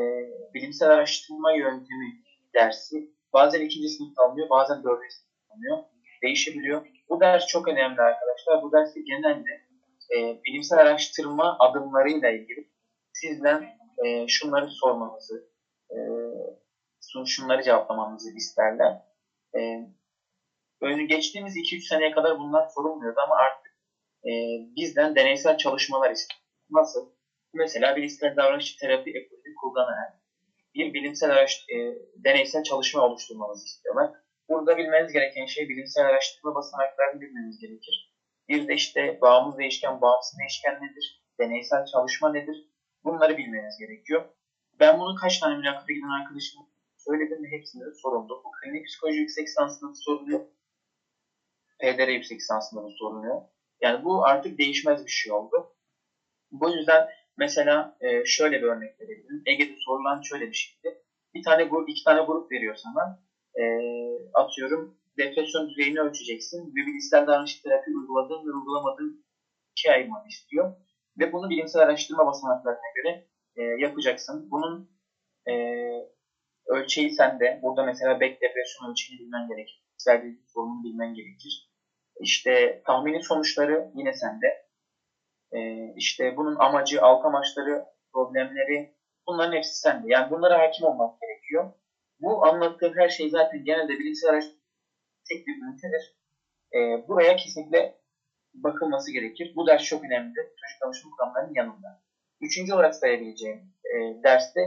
bilimsel araştırma yöntemi dersi. Bazen ikinci sınıfta alınıyor, bazen dördüncü sınıfta alınıyor. Değişebiliyor. Bu ders çok önemli arkadaşlar. Bu derste genelde e, bilimsel araştırma adımlarıyla ilgili sizden e, şunları sormanızı, e, şun- şunları cevaplamanızı isterler. E, önü geçtiğimiz 2-3 seneye kadar bunlar sorulmuyordu ama artık e, bizden deneysel çalışmalar istiyor. Nasıl? Mesela bilişsel davranış terapi ekolünü kullanarak bir bilimsel araş, e, deneysel çalışma oluşturmamızı istiyorlar. burada bilmeniz gereken şey bilimsel araştırma basamaklarını bilmeniz gerekir. Bir de işte bağımsız değişken, bağımsız değişken nedir? Deneysel çalışma nedir? Bunları bilmeniz gerekiyor. Ben bunu kaç tane mülakata giden arkadaşım söyledim ve hepsinde de soruldu. Bu klinik psikoloji yüksek lisansında da soruluyor. PDR yüksek lisansında da soruluyor. Yani bu artık değişmez bir şey oldu. Bu yüzden mesela e, şöyle bir örnek verebilirim. Ege'de sorulan şöyle bir şeydi. Bir tane grup, iki tane grup veriyor sana. E, atıyorum depresyon düzeyini ölçeceksin bilişsel davranış terapi uyguladığın ve uygulamadığın iki ayırmanı istiyor. Ve bunu bilimsel araştırma basamaklarına göre e, yapacaksın. Bunun e, ölçeği sende. Burada mesela Beck depresyon ölçeğini bilmen gerekir. Kişisel bir sorununu bilmen gerekir. İşte tahmini sonuçları yine sende. E, işte bunun amacı, alt amaçları, problemleri bunların hepsi sende. Yani bunlara hakim olmak gerekiyor. Bu anlattığım her şey zaten genelde bilimsel araştırma tek bir ünitedir. E, buraya kesinlikle bakılması gerekir. Bu ders çok önemlidir. Çocuk danışma kuramlarının yanında. Üçüncü olarak sayabileceğim e, derste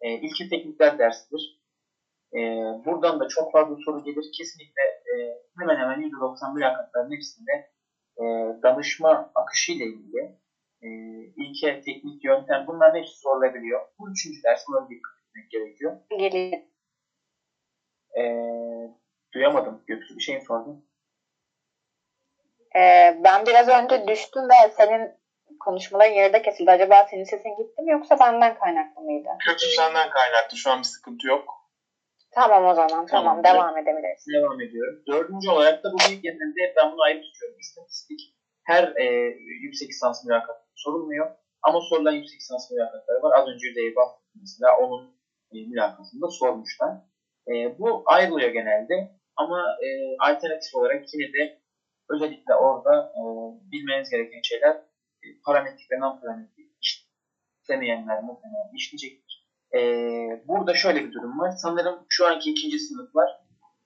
e, ilki teknikler dersidir. E, buradan da çok fazla soru gelir. Kesinlikle hemen hemen %90 mülakatların hepsinde e, danışma akışı ile ilgili e, ilke, teknik, yöntem bunların hepsi sorulabiliyor. Bu üçüncü ders buna dikkat etmek gerekiyor. Geliyor. E, duyamadım. Göksu bir şey mi sordun? Ee, ben biraz önce düştüm ve senin konuşmaların yarıda kesildi. Acaba senin sesin gitti mi yoksa benden kaynaklı mıydı? Kötü senden kaynaklı. Şu an bir sıkıntı yok. Tamam o zaman tamam, Tamam, devam edebiliriz. Devam ediyorum. Dördüncü olarak da bu bilgi genelinde ben bunu ayrı tutuyorum. İstatistik her e, yüksek lisans mülakatı sorulmuyor. Ama sorulan yüksek lisans mülakatları var. Az önce yüzeye bahsettim mesela onun e, mülakatında sormuşlar. E, bu ayrılıyor genelde. Ama e, alternatif olarak yine de özellikle orada e, bilmeniz gereken şeyler e, parametrik ve non parametrik işlemeyenler muhtemelen işleyecektir. E, burada şöyle bir durum var. Sanırım şu anki ikinci sınıflar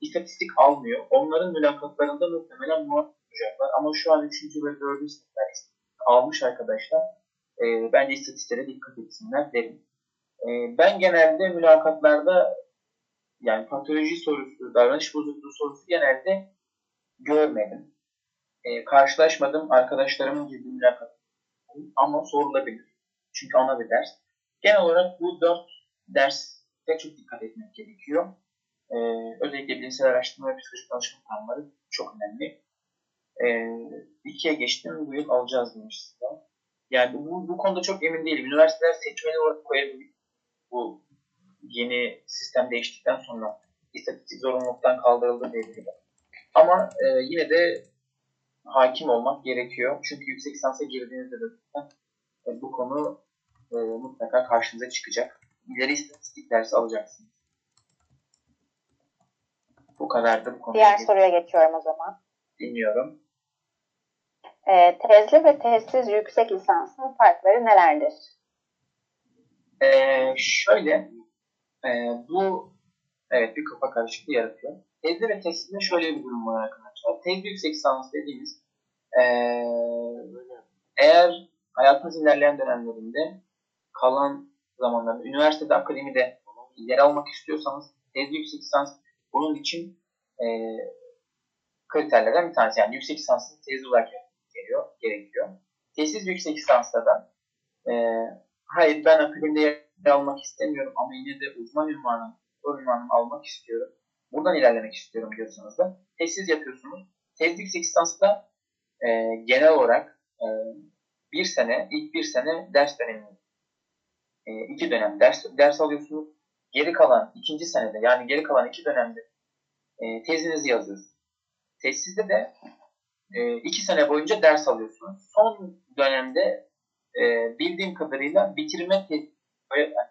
istatistik almıyor. Onların mülakatlarında muhtemelen muhakkak olacaklar. Ama şu an üçüncü ve dördüncü sınıflar almış arkadaşlar. E, bence istatistiklere dikkat etsinler derim. E, ben genelde mülakatlarda yani patoloji sorusu, davranış bozukluğu sorusu genelde görmedim. E, karşılaşmadım. Arkadaşlarımın girdiği mülakat ama sorulabilir. Çünkü ana bir ders. Genel olarak bu dört derste çok dikkat etmek gerekiyor. E, özellikle bilimsel araştırma ve psikolojik danışma kuramları çok önemli. E, ikiye geçtim. Bu yıl alacağız demiş. Yani bu, bu konuda çok emin değilim. Üniversiteler seçmeli olarak koyabilir. Bu yeni sistem değiştikten sonra istatistik zorunluluktan kaldırıldı diyebilirim. Ama e, yine de hakim olmak gerekiyor. Çünkü yüksek lisansa girdiğinizde de bu konu e, mutlaka karşınıza çıkacak. İleri istatistik dersi alacaksınız. Bu kadar da bu konuda. Diğer soruya geçiyorum o zaman. Dinliyorum. Ee, tezli ve tezsiz yüksek lisansın farkları nelerdir? Ee, şöyle, e, bu evet bir kafa karışıklığı yaratıyor. Tezli ve tezsizde şöyle bir durum var arkadaşlar. Tezli yüksek lisans dediğimiz e, eğer hayatınız ilerleyen dönemlerinde kalan zamanlarda üniversitede, akademide yer almak istiyorsanız tezli yüksek lisans bunun için e, kriterlerden bir tanesi. Yani yüksek lisansın tezli olarak geliyor, gerekiyor. Tezsiz yüksek lisansta da e, hayır ben akademide yer almak istemiyorum ama yine de uzman ünvanı, ünvanımı almak istiyorum. Buradan ilerlemek istiyorum diyorsanız da tezsiz yapıyorsunuz. Tezli yüksek lisansta e, genel olarak e, bir sene, ilk bir sene ders dönemi, e, iki dönem ders, ders alıyorsunuz. Geri kalan ikinci senede yani geri kalan iki dönemde e, tezinizi yazıyorsunuz. Tezsizde de e, iki sene boyunca ders alıyorsunuz. Son dönemde e, bildiğim kadarıyla bitirme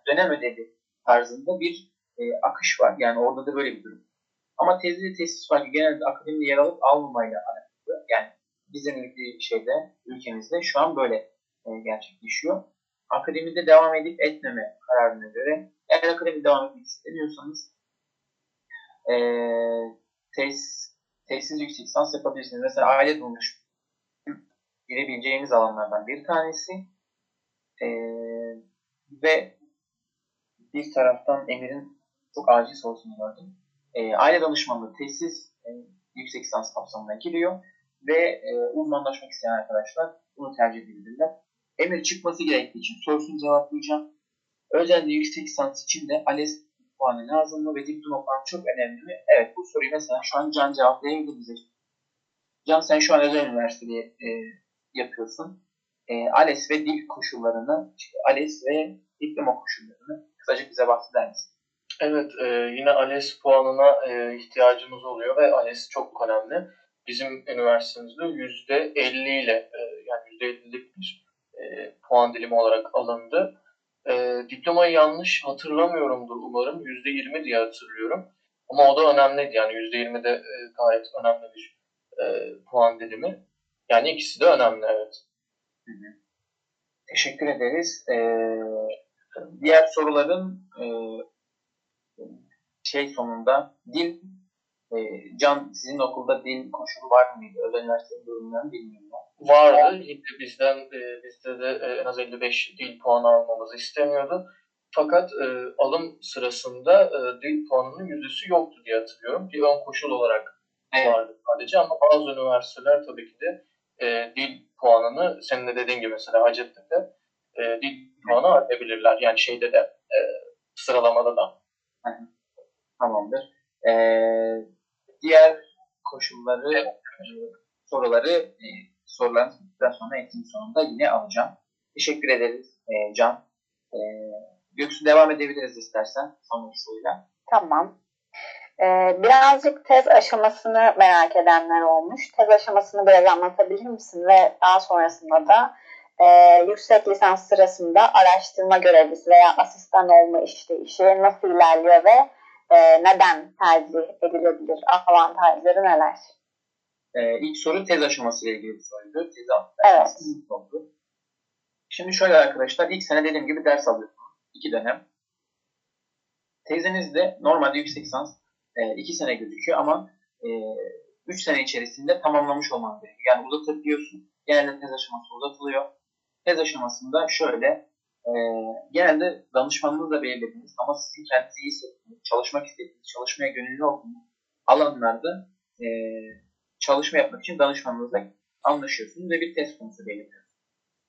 dönem ödevi tarzında bir e, akış var. Yani orada da böyle bir durum. Ama tezli tesis farkı genelde akademide yer alıp almamayla alakalı. Yani bizim ülke şeyde, ülkemizde şu an böyle gerçekleşiyor. Akademide devam edip etmeme kararına göre eğer akademide devam etmek istemiyorsanız e, tesis, tesis yüksek lisans yapabilirsiniz. Mesela aile bulmuş girebileceğiniz alanlardan bir tanesi. E, ve bir taraftan Emir'in çok acil sorusunu gördüm. E, aile danışmanlığı tesis e, yüksek lisans kapsamına giriyor ve e, uzmanlaşmak isteyen arkadaşlar bunu tercih edebilirler. Emir çıkması gerektiği için sorusunu cevaplayacağım. Özellikle yüksek lisans için de ALES puanı lazım mı ve diploma puanı çok önemli mi? Evet bu soruyu mesela şu an Can cevaplayabilir. Can sen şu an özel üniversitede e, yapıyorsun. E, ALES ve dil koşullarını, ALES ve diploma koşullarını kısaca bize bahseder misin? Evet, e, yine ALES puanına e, ihtiyacımız oluyor ve ALES çok önemli. Bizim üniversitemizde %50 ile e, yani %50'lik bir e, puan dilimi olarak alındı. E, diplomayı yanlış hatırlamıyorumdur umarım. %20 diye hatırlıyorum. Ama o da önemliydi yani %20 de e, gayet önemli bir e, puan dilimi. Yani ikisi de önemli evet. Hı hı. Teşekkür ederiz. Ee, diğer soruların e, şey sonunda dil e, Can sizin okulda dil koşulu var mıydı? Özel üniversitenin durumlarını bilmiyorum. Vardı. Yine bizden e, bizde de e, en az 55 dil puanı almamızı istemiyordu. Fakat e, alım sırasında e, dil puanının yüzdesi yoktu diye hatırlıyorum. Bir ön koşul olarak Evet. vardı sadece ama bazı üniversiteler tabii ki de e, dil puanını senin de dediğin gibi mesela Hacettepe e, dil puanı arayabilirler. Yani şeyde de e, sıralamada da. Tamamdır. Ee, diğer koşulları, e, soruları e, soruların bittikten sonra eğitim sonunda yine alacağım. Teşekkür ederiz e, Can. E, Göksu devam edebiliriz istersen sonraki soruyla. Tamam. Ee, birazcık tez aşamasını merak edenler olmuş. Tez aşamasını biraz anlatabilir misin? Ve daha sonrasında da e, yüksek lisans sırasında araştırma görevlisi veya asistan olma işleyişi nasıl ilerliyor ve e, neden tercih edilebilir? Avantajları neler? Ee, ilk soru tez aşaması ile ilgili bir soruydu. Tez Evet. oldu. Şimdi şöyle arkadaşlar, ilk sene dediğim gibi ders alıyorsunuz. İki dönem. Tezinizde normalde yüksek lisans e, iki sene gözüküyor ama e, üç sene içerisinde tamamlamış olman gerekiyor. Yani uzatabiliyorsun. Genelde tez aşaması uzatılıyor. Tez aşamasında şöyle, e, genelde danışmanınızla belirlediğiniz ama sizin kendinizi iyi hissettiğiniz, çalışmak istediğiniz, çalışmaya gönüllü olduğunuz alanlarda e, çalışma yapmak için danışmanınızla anlaşıyorsunuz ve bir test konusu belirliyorsunuz.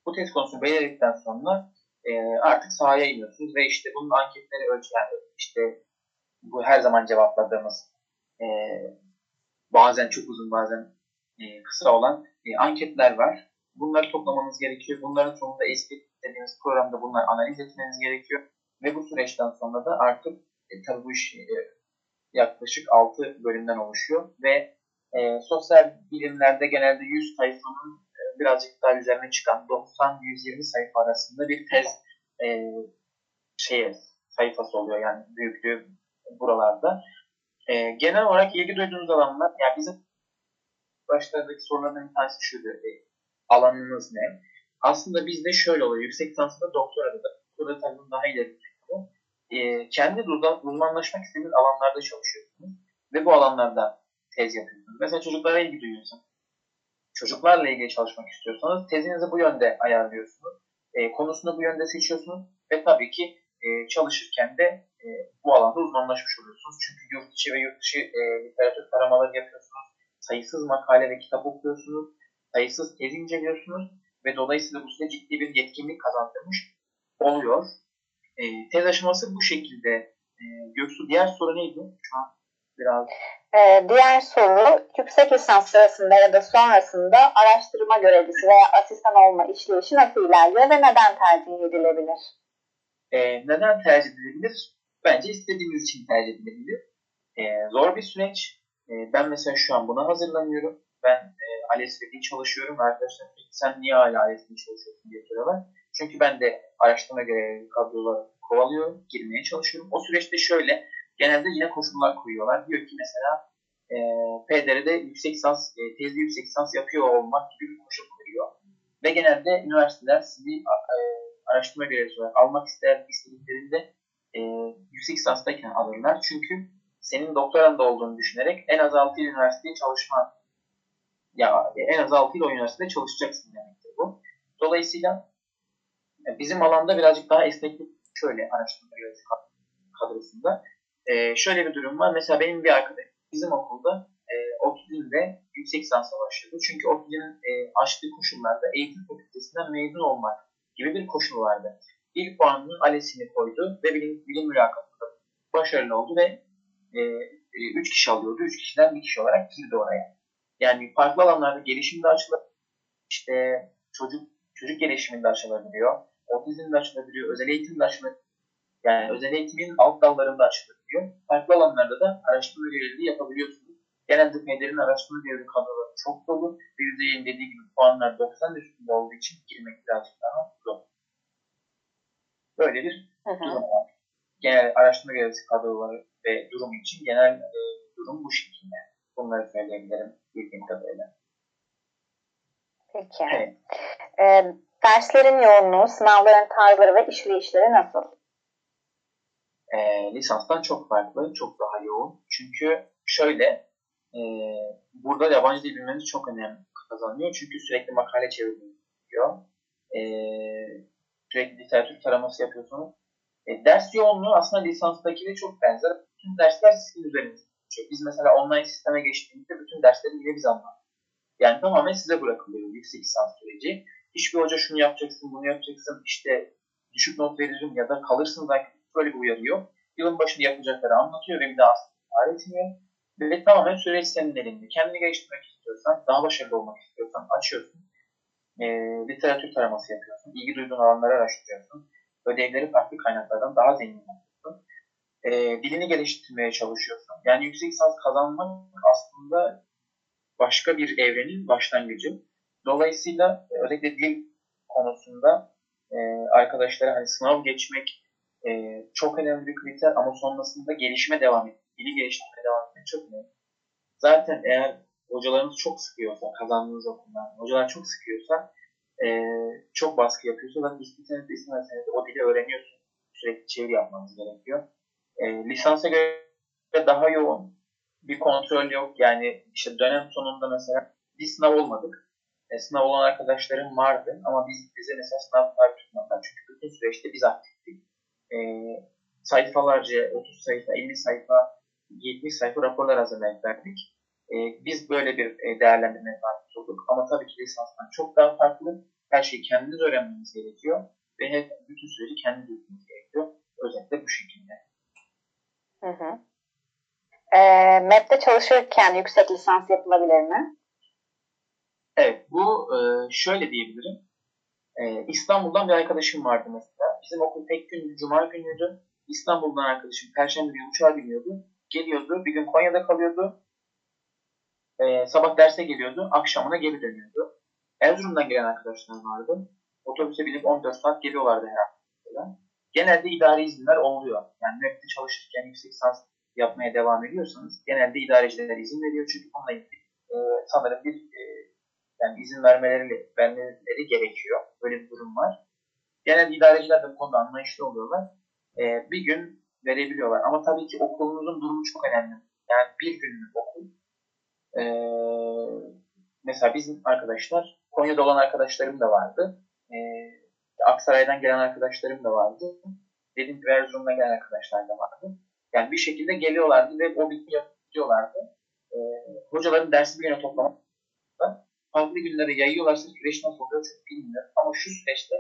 Bu test konusunu belirledikten sonra e, artık sahaya iniyorsunuz ve işte bunun anketleri ölçü yani işte bu her zaman cevapladığımız e, bazen çok uzun bazen e, kısa olan e, anketler var. Bunları toplamanız gerekiyor. Bunların sonunda eski dediğimiz programda bunları analiz etmeniz gerekiyor. Ve bu süreçten sonra da artık e, tabii bu iş e, yaklaşık 6 bölümden oluşuyor ve e, sosyal bilimlerde genelde 100 sayfanın e, birazcık daha üzerine çıkan 90-120 sayfa arasında bir tez e, şeye, sayfası oluyor yani büyüklüğü buralarda. E, genel olarak ilgi duyduğunuz alanlar, yani bizim başlardaki sorulardan bir tanesi şuydu, e, alanınız ne? Aslında bizde şöyle oluyor, yüksek lisansında doktorada da, doktora tabii daha ileri e, kendi uzman, uzmanlaşmak istediğiniz alanlarda çalışıyorsunuz ve bu alanlarda tez yapıyorsunuz. Mesela çocuklara ilgi duyuyorsunuz. Çocuklarla ilgili çalışmak istiyorsanız tezinizi bu yönde ayarlıyorsunuz. E, konusunu bu yönde seçiyorsunuz ve tabii ki e, çalışırken de e, bu alanda uzmanlaşmış oluyorsunuz. Çünkü yurt içi ve yurt dışı e, literatür taramaları yapıyorsunuz. Sayısız makale ve kitap okuyorsunuz. Sayısız tez inceliyorsunuz ve dolayısıyla bu size ciddi bir yetkinlik kazandırmış oluyor. E, tez aşaması bu şekilde. E, Göksu diğer soru neydi? Şu an biraz Ee, diğer soru yüksek lisans sırasında ya da sonrasında araştırma görevlisi veya asistan olma işleyişi nasıl ilerliyor ve neden tercih edilebilir? E, neden tercih edilebilir? Bence istediğimiz için tercih edilebilir. E, zor bir süreç. E, ben mesela şu an buna hazırlanıyorum. Ben e, ALES'de çalışıyorum arkadaşlar peki sen niye hala ALES'de çalışıyorsun diye soruyorlar. Çünkü ben de araştırma görevi kadroları kovalıyorum, girmeye çalışıyorum. O süreçte şöyle, genelde yine koşullar koyuyorlar. Diyor ki mesela e, PDR'de yüksek lisans, e, tezli yüksek lisans yapıyor olmak gibi bir koşul koyuyor. Ve genelde üniversiteler sizi e, araştırma görevlisi olarak almak ister istediklerinde e, yüksek lisanstayken alırlar. Çünkü senin doktoranda olduğunu düşünerek en az 6 yıl üniversiteye çalışma ya en az 6 yıl o üniversitede çalışacaksın demektir bu. Dolayısıyla e, bizim alanda birazcık daha esneklik şöyle araştırma görevlisi kadrosunda E, şöyle bir durum var. Mesela benim bir arkadaşım bizim okulda e, otizmde yüksek lisansa başladı. Çünkü otizmin e, açtığı koşullarda eğitim fakültesinden mezun olmak gibi bir koşul vardı. İlk puanını ALES'ini koydu ve bilim, bilim mülakatında başarılı oldu ve e, e, üç kişi alıyordu. Üç kişiden bir kişi olarak girdi oraya. Yani farklı alanlarda gelişim de açılabiliyor. İşte çocuk çocuk gelişiminde açılabiliyor. Otizm de açılabiliyor. Özel eğitim de açılabiliyor. Yani özel eğitimin alt dallarında açılabiliyor. Farklı alanlarda da araştırma görevliliği yapabiliyorsunuz. Genelde PDR'in araştırma görevli kadroları çok dolu. Ve yüzeyin dediği gibi puanlar 90 üstünde olduğu için girmek birazcık daha zor. Böyle bir durum var. Genel araştırma görevlisi kadroları ve durumu için genel e, durum bu şekilde. Bunları söyleyebilirim bildiğim kadarıyla. Peki. Evet. Ee, derslerin yoğunluğu, sınavların tarzları ve işleyişleri nasıl? E, lisanstan çok farklı, çok daha yoğun. Çünkü şöyle, e, burada yabancı dil bilmeniz çok önemli kazanıyor. Çünkü sürekli makale çeviriliyor. E, sürekli literatür taraması yapıyorsunuz. E, ders yoğunluğu aslında lisanstakiyle çok benzer. Bütün dersler sizin üzerinizde. Çünkü biz mesela online sisteme geçtiğimizde bütün dersleri yine biz anlatıyoruz. Yani tamamen size bırakılıyor yüksek lisans süreci. Hiçbir hoca şunu yapacaksın, bunu yapacaksın, işte düşük not veririm ya da kalırsın belki böyle bir uyarı yok. Yılın başında yapacakları anlatıyor ve bir daha aslında etmiyor. Ve tamamen süreç senin elinde. Kendini geliştirmek istiyorsan, daha başarılı olmak istiyorsan açıyorsun. E, literatür taraması yapıyorsun. ilgi duyduğun alanları araştırıyorsun. Ödevleri farklı kaynaklardan daha zengin yapıyorsun. E, dilini geliştirmeye çalışıyorsun. Yani yüksek lisans kazanmak aslında başka bir evrenin başlangıcı. Dolayısıyla özellikle dil konusunda e, arkadaşlara hani sınav geçmek e, çok önemli bir kriter ama sonrasında gelişime devam etmek, dili geliştirmeye devam etmek çok önemli. Zaten eğer hocalarınız çok sıkıyorsa, kazandığınız okullar, hocalar çok sıkıyorsa, e, çok baskı yapıyorsa zaten isteseniz de istemezseniz de o dili öğreniyorsunuz. Sürekli çeviri yapmanız gerekiyor. E, lisansa göre daha yoğun bir kontrol yok. Yani işte dönem sonunda mesela bir sınav olmadık. E, sınav olan arkadaşlarım vardı ama biz bize mesela sınav tabi tutmadılar. Çünkü bütün süreçte biz aktiftik. E, sayfalarca 30 sayfa, 50 sayfa, 70 sayfa raporlar hazırlayıp verdik. E, biz böyle bir e, değerlendirme tabi olduk. Ama tabii ki lisanstan çok daha farklı. Her şeyi kendiniz öğrenmeniz gerekiyor. Ve hep bütün süreci kendiniz yürütmeniz gerekiyor. Özellikle bu şekilde. Hı hı. E, MEB'de çalışırken yüksek lisans yapılabilir mi? Evet, bu e, şöyle diyebilirim. E, İstanbul'dan bir arkadaşım vardı mesela. Bizim okul tek gün Cuma günüydü. İstanbul'dan arkadaşım Perşembe günü uçağa biniyordu. Geliyordu, bir gün Konya'da kalıyordu. E, sabah derse geliyordu, akşamına geri dönüyordu. Erzurum'dan gelen arkadaşlar vardı. Otobüse binip 14 saat geliyorlardı her hafta. Genelde idari izinler oluyor. Yani MEB'de çalışırken yüksek lisans yapmaya devam ediyorsanız genelde idareciler izin veriyor. Çünkü onunla ilgili e, sanırım bir e, yani izin vermeleri, vermeleri gerekiyor. Böyle bir durum var. Genelde idareciler de bu konuda anlayışlı oluyorlar. E, bir gün verebiliyorlar. Ama tabii ki okulunuzun durumu çok önemli. Yani bir günlük okul. E, mesela bizim arkadaşlar, Konya'da olan arkadaşlarım da vardı. E, Aksaray'dan gelen arkadaşlarım da vardı. Dediğim gibi Erzurum'dan gelen arkadaşlar da vardı. Yani bir şekilde geliyorlardı ve o bitki yapıyorlardı. E, hocaların dersi bir güne toplamak farklı günlere yayıyorlarsa süreç nasıl oluyor çok bilmiyorum. Ama şu süreçte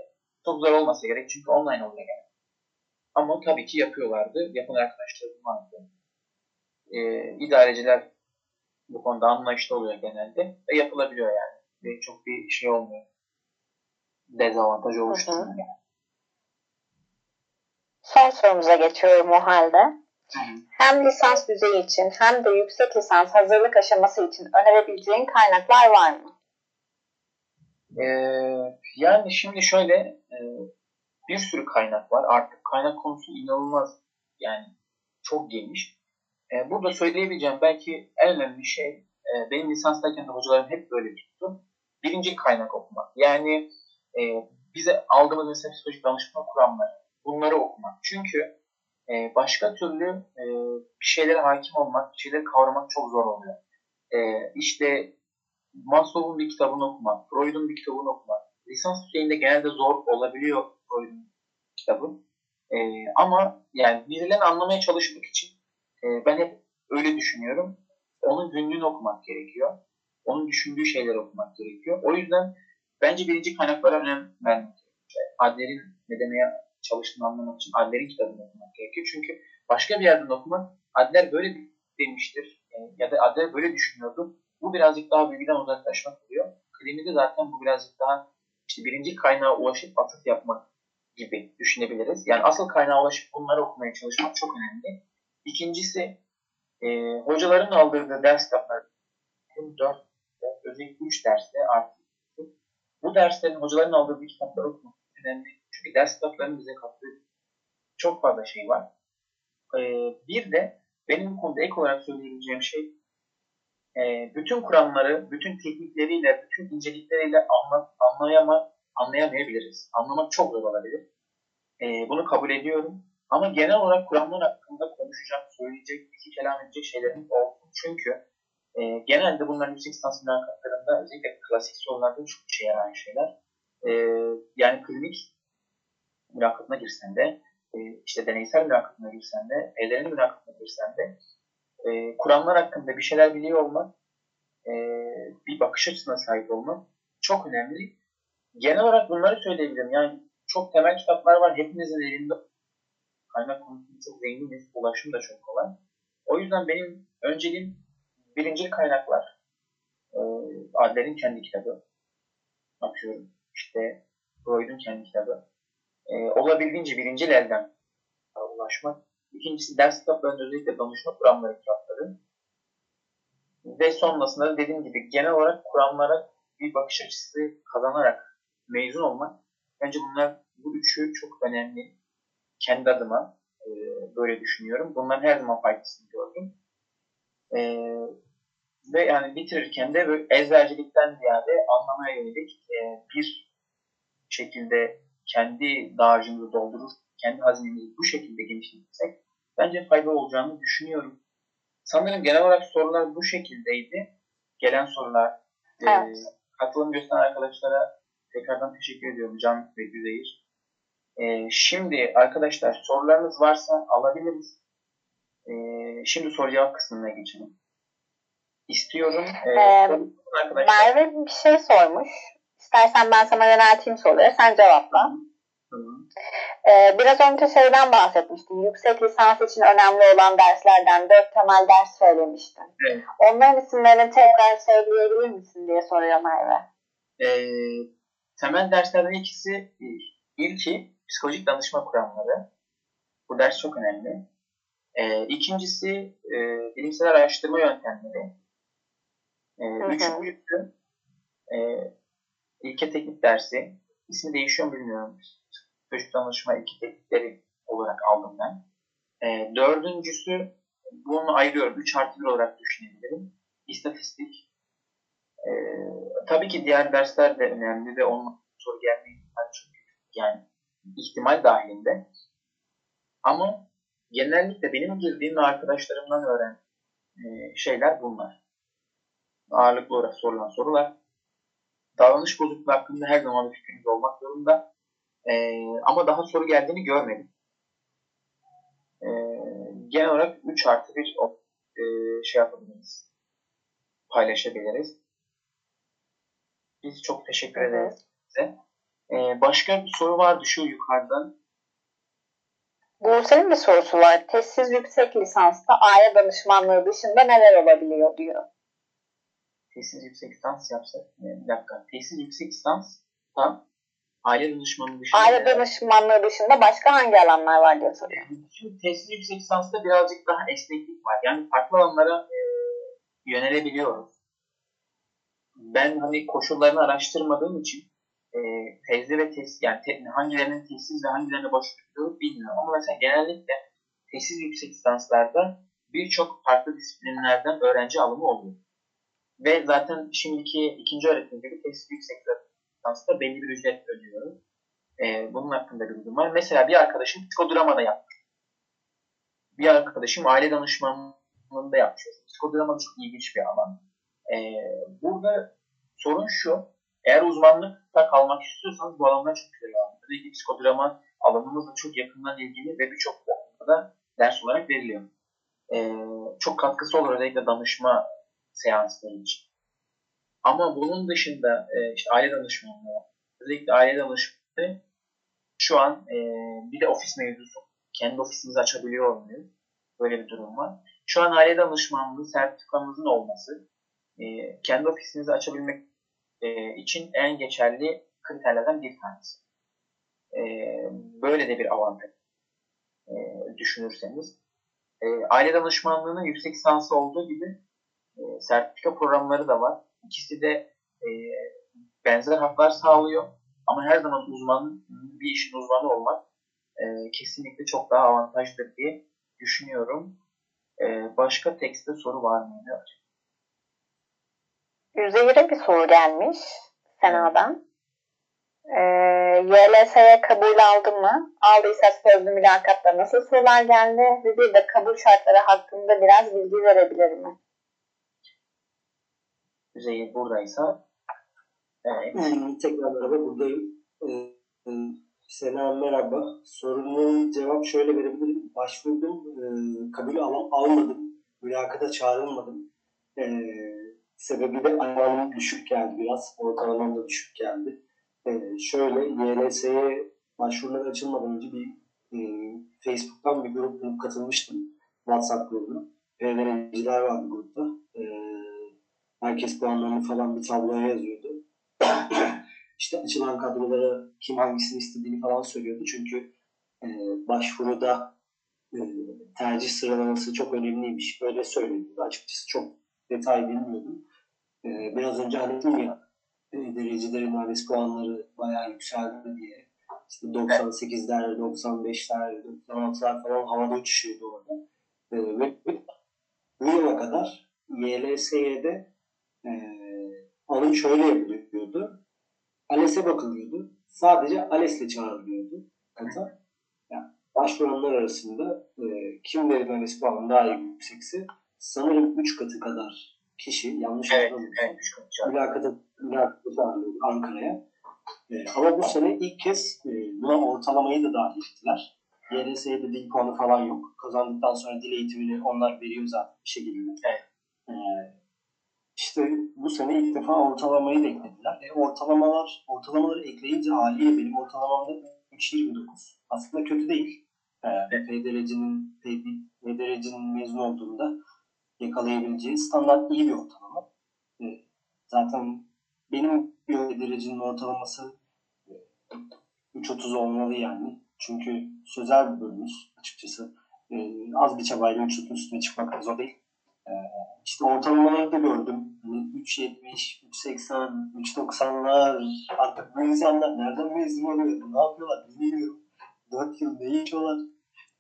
çok zor olmasa gerek çünkü online oluyor yani. Ama tabii ki yapıyorlardı. Yapan arkadaşlarım vardı. Ee, idareciler bu konuda anlayışlı oluyor genelde ve yapılabiliyor yani. Ve çok bir şey olmuyor. Dezavantaj oluşturmuyor yani. Son sorumuza geçiyorum o halde. Hem lisans düzeyi için hem de yüksek lisans hazırlık aşaması için önerebileceğin kaynaklar var mı? Ee, yani şimdi şöyle e, bir sürü kaynak var. Artık kaynak konusu inanılmaz yani çok geniş. E, burada söyleyebileceğim belki en önemli şey e, benim lisanstayken de hocalarım hep böyle tuttu. Birinci kaynak okumak. Yani e, bize aldığımız mesela psikolojik danışma kuramları bunları okumak. Çünkü e, başka türlü e, bir şeylere hakim olmak, bir şeyleri kavramak çok zor oluyor. E, işte Maslow'un bir kitabını okumak, Freud'un bir kitabını okumak. Lisans düzeyinde genelde zor olabiliyor Freud'un kitabı. Ee, ama yani birilerini anlamaya çalışmak için E, ben hep öyle düşünüyorum. Onun günlüğünü okumak gerekiyor. Onun düşündüğü şeyleri okumak gerekiyor. O yüzden bence birinci kaynaklara önem vermek gerekiyor. Adler'in ne demeye çalıştığını anlamak için Adler'in kitabını okumak gerekiyor. Çünkü başka bir yerden okumak Adler böyle demiştir e, ya da Adler böyle düşünüyordu. Bu birazcık daha bilgiden uzaklaşmak oluyor. Klimide zaten bu birazcık daha işte birinci kaynağa ulaşıp atıf yapmak gibi düşünebiliriz. Yani asıl kaynağa ulaşıp bunları okumaya çalışmak çok önemli. İkincisi e, hocaların aldırdığı ders kitapları 4, özellikle 3 derste artık bu derslerin hocaların aldığı kitapları okumak önemli. Çünkü ders kitaplarının bize kattığı çok fazla şey var. E, bir de benim konuda ek olarak söyleyebileceğim şey e, bütün kuramları, bütün teknikleriyle, bütün incelikleriyle anla, anlayama, anlayamayabiliriz. Anlamak çok zor olabilir. E, bunu kabul ediyorum. Ama genel olarak kuramlar hakkında konuşacak, söyleyecek, iki kelam edecek şeylerimiz olsun. Çünkü e, genelde bunların yüksek lisans mülakatlarında özellikle klasik sorularda çok işe yarayan şeyler. E, yani klinik mülakatına girsen de, e, işte deneysel mülakatına girsen de, pederin mülakatına girsen de e, kuramlar hakkında bir şeyler biliyor olmak, e, bir bakış açısına sahip olmak çok önemli. Genel olarak bunları söyleyebilirim. Yani çok temel kitaplar var. Hepinizin elinde kaynak konusunda çok zenginiz. Ulaşım da çok kolay. O yüzden benim önceliğim birinci kaynaklar. E, Adler'in kendi kitabı. Bakıyorum. İşte Freud'un kendi kitabı. E, olabildiğince birinci elden ulaşmak. İkincisi ders kitaplarının özellikle danışma kuramları kitapları. Ve sonrasında dediğim gibi genel olarak kuramlara bir bakış açısı kazanarak mezun olmak. Bence bunlar bu üçü çok önemli. Kendi adıma e, böyle düşünüyorum. Bunların her zaman faydasını gördüm. E, ve yani bitirirken de böyle ezbercilikten ziyade anlamaya yönelik e, bir şekilde kendi dağarcığımızı doldurur, kendi hazinemizi bu şekilde genişletirsek bence faydalı olacağını düşünüyorum. Sanırım genel olarak sorular bu şekildeydi. Gelen sorular. Evet. E, katılım gösteren arkadaşlara tekrardan teşekkür ediyorum Can ve Güzeyir. E, şimdi arkadaşlar sorularınız varsa alabiliriz. E, şimdi soru cevap kısmına geçelim. İstiyorum. E, Ee. Merve bir şey sormuş. İstersen ben sana yönelteyim soruları. Sen cevapla. Tamam. Ee, biraz önce şeyden bahsetmiştin. Yüksek lisans için önemli olan derslerden dört temel ders söylemiştin. Evet. Onların isimlerini tekrar söyleyebilir misin diye soruyor Merve. E, temel derslerden ikisi ilki psikolojik danışma kuramları. Bu ders çok önemli. E, ikincisi e, bilimsel araştırma yöntemleri. E, hı. üçüncüsü e, ilke teknik dersi. İsmi değişiyor mu bilmiyorum. Psikolojik danışma ilke teknikleri olarak aldım ben. E, dördüncüsü bunu ayırıyorum. 3 artı 1 olarak düşünebilirim. İstatistik. E, tabii ki diğer dersler de önemli ve ondan soru gelme çok yüksek. Yani ihtimal dahilinde. Ama genellikle benim girdiğim arkadaşlarımdan öğren e, şeyler bunlar. Ağırlıklı olarak sorulan sorular. Davranış bozukluğu hakkında her zaman bir fikriniz olmak zorunda. E, ama daha soru geldiğini görmedim. E, genel olarak 3 artı 1 e, şey yapabiliriz. Paylaşabiliriz. Biz çok teşekkür ederiz size. E, başka bir soru vardı şu yukarıdan. Buse'nin bir sorusu var. Tezsiz yüksek lisansta aile danışmanlığı dışında neler olabiliyor diyor. tesis yüksek lisans yapsak, bir dakika, tesis yüksek lisans da aile danışmanı dışında Aile danışmanlığı dışında başka hangi alanlar var diye soruyor. Şimdi tesis yüksek lisansta birazcık daha esneklik var. Yani farklı alanlara e, yönelebiliyoruz. Ben hani koşullarını araştırmadığım için e, tezli ve tesis, yani te, hangilerinin tesis ve hangilerine başvuruyoruz bilmiyorum. Ama mesela genellikle tesis yüksek lisanslarda birçok farklı disiplinlerden öğrenci alımı oluyor. Ve zaten şimdiki ikinci öğretim gibi tesis yüksek lisansta belli bir ücret ödüyoruz. Ee, bunun hakkında bir bilgim var. Mesela bir arkadaşım psikodramada yapmış. Bir arkadaşım aile danışmanlığında yapmış. Psikodrama çok ilginç bir alan. Ee, burada sorun şu. Eğer uzmanlıkta kalmak istiyorsanız bu alanlar çok güzel alan. Özellikle psikodrama alanımızla çok yakından ilgili ve birçok okulda ders olarak veriliyor. e, çok katkısı olur özellikle danışma seansları için. Ama bunun dışında e, işte aile danışmanlığı, özellikle aile danışmanlığı şu an e, bir de ofis mevzusu. Kendi ofisimizi açabiliyor olmuyor. Böyle bir durum var. Şu an aile danışmanlığı sertifikamızın olması e, kendi ofisinizi açabilmek e, için en geçerli kriterlerden bir tanesi. E, böyle de bir avantaj e, düşünürseniz. E, aile danışmanlığının yüksek lisansı olduğu gibi e, sertifika programları da var. İkisi de e, benzer haklar sağlıyor. Ama her zaman uzman, bir işin uzmanı olmak e, kesinlikle çok daha avantajlı diye düşünüyorum. E, başka tekste soru var mıydı? Üzeyir'e bir soru gelmiş Sena'dan. Ee, YLS'ye kabul aldı mı? Aldıysa sözlü mülakatta nasıl sorular geldi? Ve bir de kabul şartları hakkında biraz bilgi verebilir mi? Üzeyir buradaysa evet. Tekrar merhaba buradayım. Ee, merhaba. Sorunun cevap şöyle verebilirim. Başvurdum, e, kabul al almadım. Mülakata çağrılmadım. E, sebebi de ayağım düşük geldi biraz. Ortalamam da düşük geldi. E, şöyle YLS'ye başvurular açılmadan önce bir e, Facebook'tan bir grup katılmıştım. WhatsApp grubuna. PDR'ciler vardı grupta. E, herkes puanlarını falan bir tabloya yazıyordu. işte açılan kadrolara kim hangisini istediğini falan söylüyordu. Çünkü e, başvuruda e, tercih sıralaması çok önemliymiş. Öyle söyleniyordu. Açıkçası çok detay bilmiyordum. E, biraz önce anlattım ya e, derecelerin ALES puanları bayağı yükseldi diye. İşte 98'ler, 95'ler, 96'lar falan havada uçuşuyordu orada. E, ve yıla kadar YLS'ye e, alım şöyle yapılıyordu. ALES'e bakılıyordu. Sadece ALES'le çağrılıyordu kata. Yani başvuranlar arasında e, kimlerin ALES puanı daha yüksekse sanırım 3 katı kadar kişi yanlış Evet, evet, üç katı mülakata, mülakata çağrılıyordu Ankara'ya. E, ama bu sene ilk kez e, buna ortalamayı da dahil ettiler. YDS'ye de dil puanı falan yok. Kazandıktan sonra dil eğitimini onlar veriyor zaten bir şekilde. Evet. E, işte bu sene ilk defa ortalamayı da eklediler. E, ortalamalar, ortalamaları ekleyince haliyle benim ortalamamda 3.29. Aslında kötü değil. E, PDR'cinin, PDR'cinin mezun olduğunda yakalayabileceği standart iyi bir ortalama. E, zaten benim PDR'cinin ortalaması e, 3.30 olmalı yani. Çünkü sözel bir bölümümüz açıkçası. E, az bir çabayla 3.30'un üstüne çıkmak zor değil. E, işte ortalamaları da gördüm. Hani 3.70, 3.80, 3.90'lar artık bu insanlar nereden mezun oluyor? Ne yapıyorlar bilmiyorum. 4 yıl ne yaşıyorlar?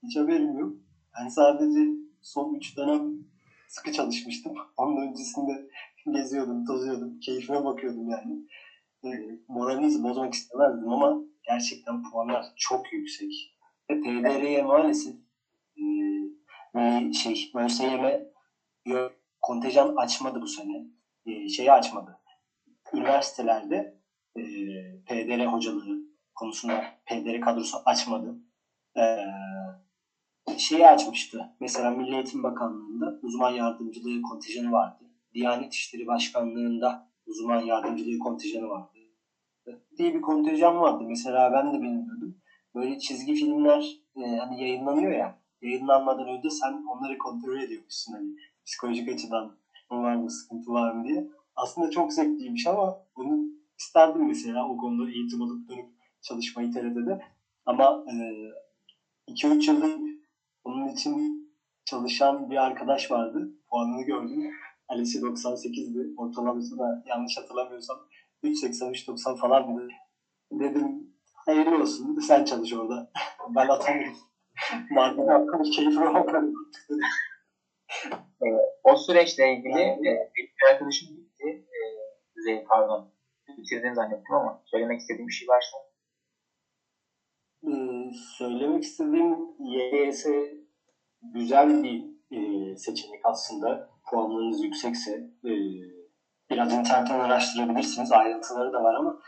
Hiç haberim yok. Yani sadece son 3 dönem sıkı çalışmıştım. Onun öncesinde geziyordum, tozuyordum, keyfime bakıyordum yani. E, moralinizi bozmak istemezdim ama gerçekten puanlar çok yüksek. Ve PDR'ye maalesef e, şey, ÖSYM kontenjan açmadı bu sene. E, şeyi açmadı. Üniversitelerde e, PDR hocaları konusunda PDR kadrosu açmadı. E, şeyi açmıştı. Mesela Milli Eğitim Bakanlığı'nda uzman yardımcılığı kontenjanı vardı. Diyanet İşleri Başkanlığı'nda uzman yardımcılığı kontenjanı vardı. diye bir kontenjan vardı. Mesela ben de bilmiyordum. Böyle çizgi filmler e, hani yayınlanıyor ya. Yayınlanmadan önce sen onları kontrol ediyormuşsun hani psikolojik açıdan var mı, sıkıntı var mı diye. Aslında çok zevkliymiş ama bunu isterdim mesela o konuda eğitim alıp dönüp çalışmayı TRT'de. Ama 2-3 e, yıldır onun için çalışan bir arkadaş vardı. Puanını gördüm. Alesi 98'di. Ortalaması da yanlış hatırlamıyorsam 3.80-3.90 falandı. Dedim hayırlı olsun sen çalış orada. ben atamıyorum. Madem hakkım keyfime bakarım E, o süreçle ilgili e, bir arkadaşım gitti. E, Zeyn pardon. Bitirdiğini zannettim ama söylemek istediğim bir şey varsa. Ee, söylemek istediğim YYS güzel bir e, seçenek aslında. Puanlarınız yüksekse e, biraz internetten araştırabilirsiniz. Ayrıntıları da var ama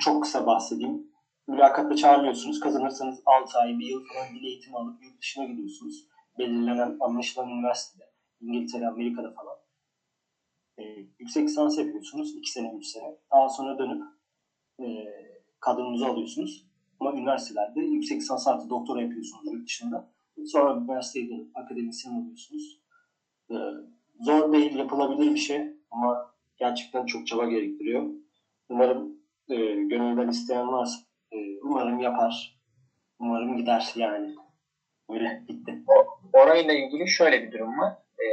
çok kısa bahsedeyim. Mülakatta çağırmıyorsunuz. Kazanırsanız 6 ay, 1 yıl falan dil eğitimi alıp yurt dışına gidiyorsunuz. Belirlenen, anlaşılan üniversitede, İngiltere, Amerika'da falan e, yüksek lisans yapıyorsunuz. 2 sene, 3 sene. Daha sonra dönüp e, kadronuzu alıyorsunuz. Ama üniversitelerde yüksek lisans artı doktora yapıyorsunuz yurt dışında. Sonra üniversiteye dönüp akademisyen oluyorsunuz. E, zor değil, yapılabilir bir şey ama gerçekten çok çaba gerektiriyor. Umarım e, gönülden isteyen varsa e, umarım yapar. Umarım gider yani. Öyle bitti. Orayla ilgili şöyle bir durum var. E,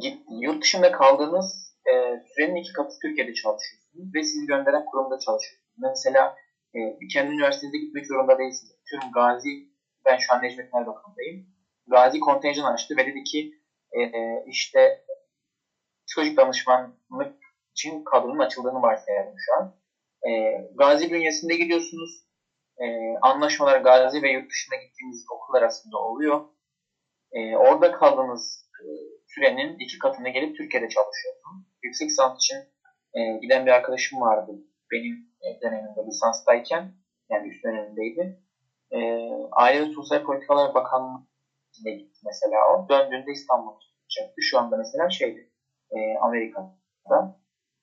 git, yurt dışında kaldığınız e, sürenin iki katı Türkiye'de çalışıyorsunuz ve sizi gönderen kurumda çalışıyorsunuz. Mesela e, kendi üniversitenize gitmek zorunda değilsiniz. Tüm Gazi, ben şu an Necmettin Erbakan'dayım. Gazi kontenjan açtı ve dedi ki e, işte psikolojik danışmanlık için kadronun açıldığını varsayalım şu an. E, Gazi bünyesinde gidiyorsunuz. E, anlaşmalar Gazi ve yurt dışına gittiğiniz okul arasında oluyor. E, orada kaldığınız e, sürenin iki katına gelip Türkiye'de çalışıyorsunuz. Yüksek lisans için e, giden bir arkadaşım vardı benim e, dönemimde lisanstayken. Yani üst dönemindeydi. E, Aile ve Sosyal Politikalar Bakanlığı'na gitti mesela o. Döndüğünde İstanbul'a çıkacaktı. Şu anda mesela şeydi e, Amerika'da.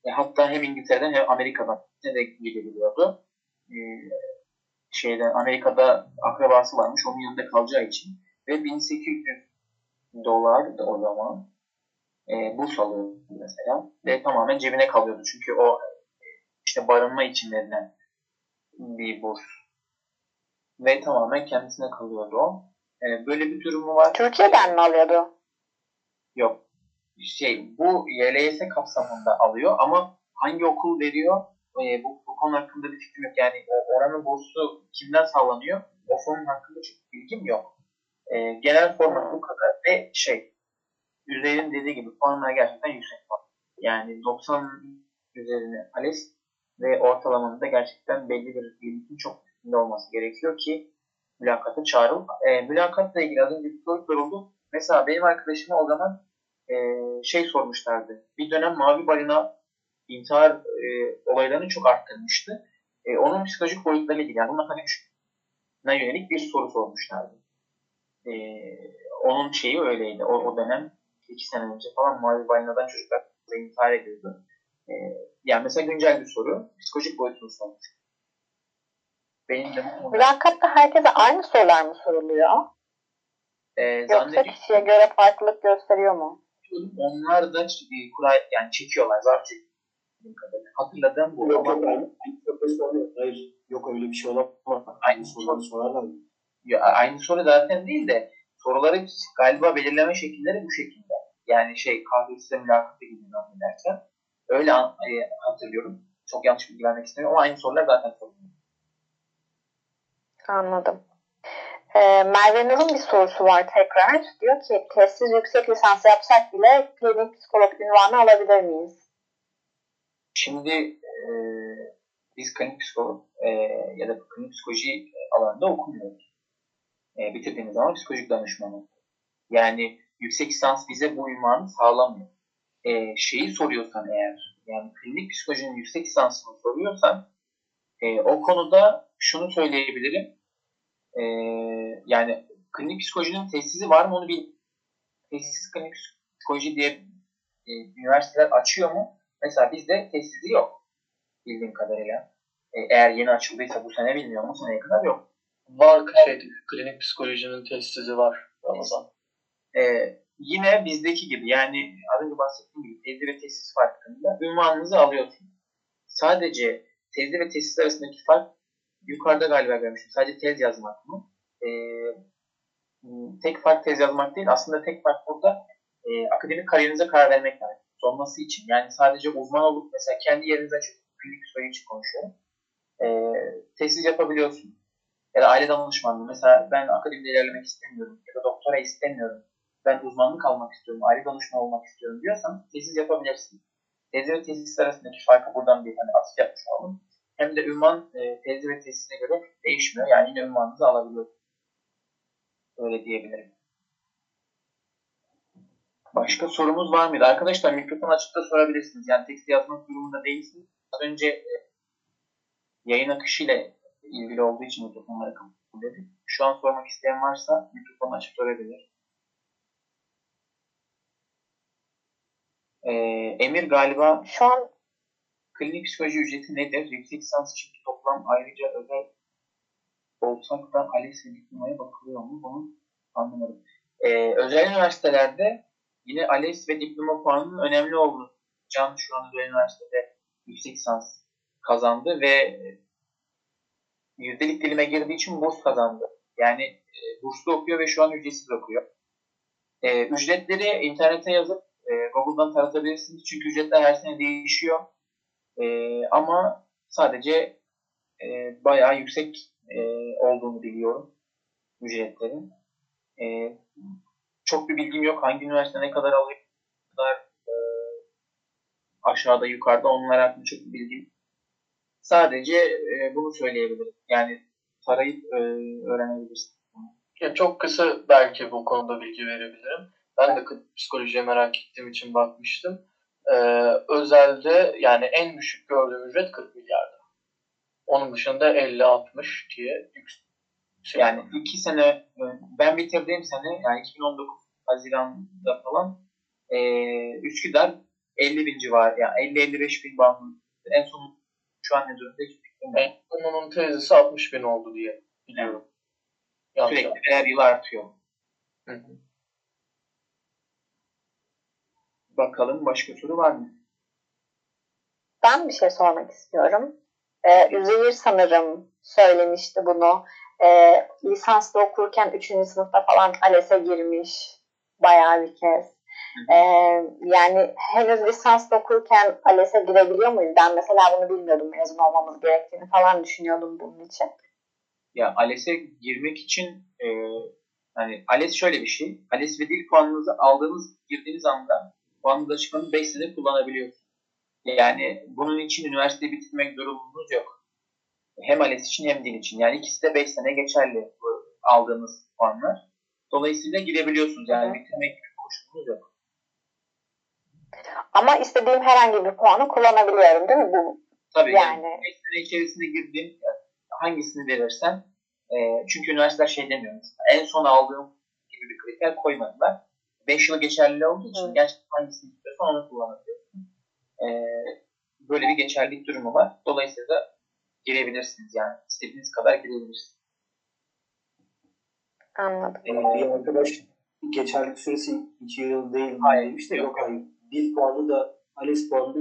E, hatta hem İngiltere'den hem Amerika'dan de gidebiliyordu. E, şeyden Amerika'da akrabası varmış. Onun yanında kalacağı için. Ve 1800 dolar da o zaman e, burs alıyordu mesela. Ve tamamen cebine kalıyordu. Çünkü o işte barınma için verilen bir burs. Ve tamamen kendisine kalıyordu o. E, böyle bir durumu var. Türkiye'den mi alıyordu? Yok. Şey, bu YLS kapsamında alıyor ama hangi okul veriyor e, bu konu hakkında bir fikrim yok. Yani oranın bursu kimden sağlanıyor? O fonun hakkında çok bilgim yok. E, genel format bu kadar ve şey Üzeyir'in dediği gibi puanlar gerçekten yüksek puan. Yani 90 üzerine ALES ve ortalamanın da gerçekten belli bir limitin çok üstünde olması gerekiyor ki mülakata çağrıl. E, mülakatla ilgili az önce bir soru soruldu. Mesela benim arkadaşıma o zaman e, şey sormuşlardı. Bir dönem Mavi Balina intihar e, olaylarını çok arttırmıştı. E, onun psikolojik boyutlarıyla ilgili, yani bunun akademine yönelik bir soru sormuşlardı. E, onun şeyi öyleydi. O, o dönem iki sene önce falan Mavi Balina'dan çocuklar intihar ediyordu. E, yani mesela güncel bir soru. Psikolojik boyutunu sormuş. Benim de Mülakatta herkese aynı sorular mı soruluyor? e, Yoksa kişiye göre farklılık gösteriyor mu? onlar da e, kura yani çekiyorlar. Zaten kadarıyla. Hatırladığım bu. Yok Ama- yok aynı, aynı profesör yok. Hayır yok öyle bir şey olamaz. Aynı soruları sorarlar. Ya, aynı soru zaten değil de soruları galiba belirleme şekilleri bu şekilde. Yani şey KPSS mülakatı gibi zannedersem. Öyle an- e, hatırlıyorum. Çok yanlış bilgi vermek istemiyorum ama aynı sorular zaten soruluyor. Anladım. Ee, Merve Nur'un bir sorusu var tekrar. Diyor ki testsiz yüksek lisans yapsak bile klinik psikolog ünvanı alabilir miyiz? Şimdi e, biz klinik psikolog e, ya da klinik psikoloji alanında okumuyoruz. E, bitirdiğimiz zaman psikolojik danışmanı. Yani yüksek lisans bize bu ünvanı sağlamıyor. E, şeyi soruyorsan eğer, yani klinik psikolojinin yüksek lisansını soruyorsan e, o konuda şunu söyleyebilirim. E, yani klinik psikolojinin tesizi var mı onu bil. Tesis klinik psikoloji diye e, üniversiteler açıyor mu? Mesela bizde tesizi yok bildiğim kadarıyla. E, eğer yeni açıldıysa bu sene bilmiyorum. Bu seneye kadar yok. Var şey, klinik psikolojinin testizi var Ramazan. E, yine bizdeki gibi yani az önce bahsettiğim gibi tezi ve tesis farkında ünvanınızı alıyorsunuz. Sadece tezi ve tesis arasındaki fark yukarıda galiba görmüştüm. Sadece tez yazmak mı? E, tek fark tez yazmak değil. Aslında tek fark burada e, akademik kariyerinize karar vermek lazım. Sonması için. Yani sadece uzman olup mesela kendi yerinize açıp klinik psikoloji için konuşuyorum. E, tesis yapabiliyorsun. Ya da aile danışmanlığı. Mesela ben akademide ilerlemek istemiyorum. Ya da doktora istemiyorum. Ben uzmanlık almak istiyorum. Aile danışmanı olmak istiyorum diyorsan tesis yapabilirsin. Tezi ve tesis arasındaki farkı buradan bir hani atıf yapmış olalım. Hem de ünvan e, tezi ve tesisine göre değişmiyor. Yani yine ünvanınızı alabiliyorsunuz. Öyle diyebilirim. Başka sorumuz var mıydı? Arkadaşlar mikrofon açıkta sorabilirsiniz. Yani tekst yazmak durumunda değilsiniz. Az önce e, yayın akışı ile ilgili olduğu için mikrofonları kapattım. dedik. Şu an sormak isteyen varsa mikrofonu açıp sorabilir. Ee, Emir galiba Şu an klinik psikoloji ücreti nedir? Yüksek lisans için toplam ayrıca özel olsak da ALES diplomaya bakılıyor mu? Bunu anlamadım. Ee, özel üniversitelerde yine ALES ve diploma puanının önemli olduğunu Can şu an üniversitede yüksek lisans kazandı ve yüzdelik dilime girdiği için burs kazandı. Yani e, burslu okuyor ve şu an ücretsiz okuyor. E, ücretleri internete yazıp e, Google'dan taratabilirsiniz. Çünkü ücretler her sene değişiyor. E, ama sadece e, bayağı yüksek e, olduğunu biliyorum ücretlerin. E, çok bir bilgim yok. Hangi üniversite ne kadar alıyor, e, aşağıda yukarıda onlar hakkında çok bir bilgim Sadece e, bunu söyleyebilirim. Yani tarayıp e, öğrenebilirsin. Ya çok kısa belki bu konuda bilgi verebilirim. Ben de psikolojiye merak ettiğim için bakmıştım. Ee, özelde yani en düşük gördüğüm ücret 40 milyarda. Onun dışında 50-60 diye yüksek. Yani iki sene e, ben bitirdiğim sene yani 2019 Haziran'da falan e, Üsküdar 50 bin civarı yani 50-55 bin bandı. En son şu an ne durumda hiç fikrim yok. En son onun tezisi 60 bin oldu diye biliyorum. Yanlış Sürekli her yıl artıyor. Hı hı. Bakalım başka soru var mı? ben bir şey sormak istiyorum. Ee, Üzeyir sanırım söylemişti bunu. Ee, lisansda okurken 3. sınıfta falan ALES'e girmiş bayağı bir kez. Ee, yani henüz lisansda okurken ALES'e girebiliyor muyuz? Ben mesela bunu bilmiyordum mezun olmamız gerektiğini falan düşünüyordum bunun için. Ya ALES'e girmek için e, hani ALES şöyle bir şey. ALES ve dil puanınızı aldığınız, girdiğiniz anda puanınızı açıklanıp 5 sene kullanabiliyorsunuz. Yani bunun için üniversiteyi bitirmek durumunuz yok. Hem ALES için hem dil için. Yani ikisi de 5 sene geçerli bu aldığınız puanlar. Dolayısıyla girebiliyorsunuz. Yani bitirmek gibi koşulunuz yok. Ama istediğim herhangi bir puanı kullanabiliyorum değil mi? Bu Tabii yani yani 5 sene içerisinde girdiğin hangisini verirsen e, çünkü üniversiteler şey demiyor mesela, en son aldığım gibi bir kriter koymadılar. 5 yıl geçerli olduğu için Hı. gerçekten hangisini istiyorsan onu kullanabiliyorsun. E, böyle bir geçerlilik durumu var. Dolayısıyla girebilirsiniz yani. istediğiniz kadar girebilirsiniz. anladım. Ee, bir arkadaş geçerlik süresi 2 yıl değil mi Hayır, demiş de yok, yok hayır. Dil puanı da ALES puanı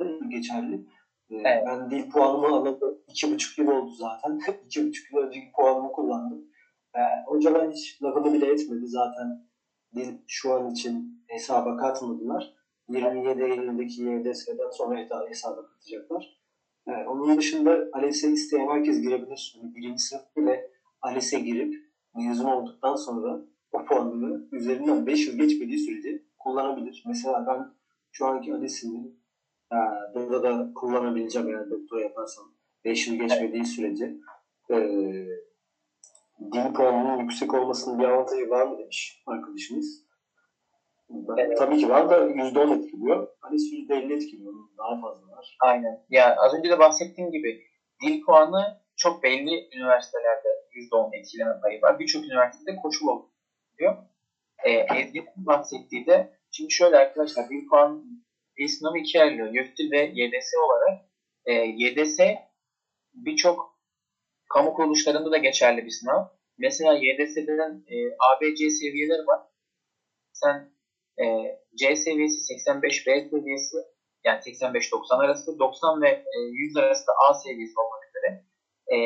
da geçerli. Ee, Evet. Ben dil puanımı alalı iki buçuk yıl oldu zaten. iki buçuk yıl önceki puanımı kullandım. Ee, hocalar hiç lafını bile etmedi zaten. Dil şu an için hesaba katmadılar. 27 Eylül'deki YDS'den sonra hesaba katacaklar. Ee, onun dışında ALES'e isteyen herkes girebilir. Yani birinci sınıf bile ALES'e girip mezun olduktan sonra o puanını üzerinden 5 yıl geçmediği sürece kullanabilir. Mesela ben şu anki ALES'imi e, burada da kullanabileceğim eğer doktora yaparsam 5 yıl geçmediği sürece e, dil puanının yüksek olmasının bir avantajı var mı demiş arkadaşımız. Ben- Evet. Tabii ki var da %10 etkiliyor. ALES %50 etkiliyor. Daha fazla var. Aynen. Ya az önce de bahsettiğim gibi dil puanı çok belli üniversitelerde %10 etkileme payı var. Birçok üniversitede koşul oluyor. Ee, Ezgi'nin bahsettiği de şimdi şöyle arkadaşlar dil puanı dil sınavı ikiye ayrılıyor. YÖKDİL ve YDS olarak. Ee, YDS birçok kamu kuruluşlarında da geçerli bir sınav. Mesela YDS'den e, ABC seviyeleri var. Sen e, C seviyesi 85, B seviyesi yani 85-90 arası, 90 ve e, 100 arası da A seviyesi olmak üzere. E,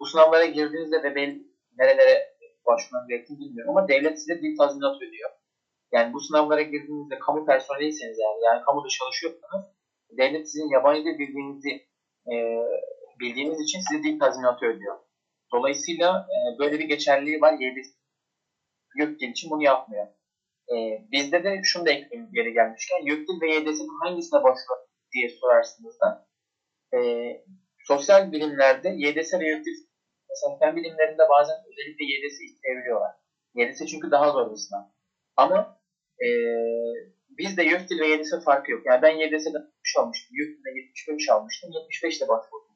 bu sınavlara girdiğinizde ve belli nerelere başvurmanız gerektiğini bilmiyorum ama devlet size dil tazminatı ödüyor. Yani bu sınavlara girdiğinizde kamu personeliyseniz yani, yani kamuda çalışıyorsanız devlet sizin yabancı dil bildiğinizi e, bildiğiniz için size dil tazminatı ödüyor. Dolayısıyla e, böyle bir geçerliliği var. YDS YÖKDİL için bunu yapmıyor. Ee, bizde de şunu da ekleyeyim geri gelmişken YÖKDİL ve YDS'nin hangisine başvur diye sorarsınız da ee, sosyal bilimlerde YDS ve YÖKDİL mesela fen bilimlerinde bazen özellikle YDS isteyebiliyorlar. YDS çünkü daha zor bir sınav. Ama ee, bizde YÖKDİL ve YDS farkı yok. Yani ben YDS'den 60 almıştım. YÖKDİL'de 75 almıştım. 75 ile başvurdum.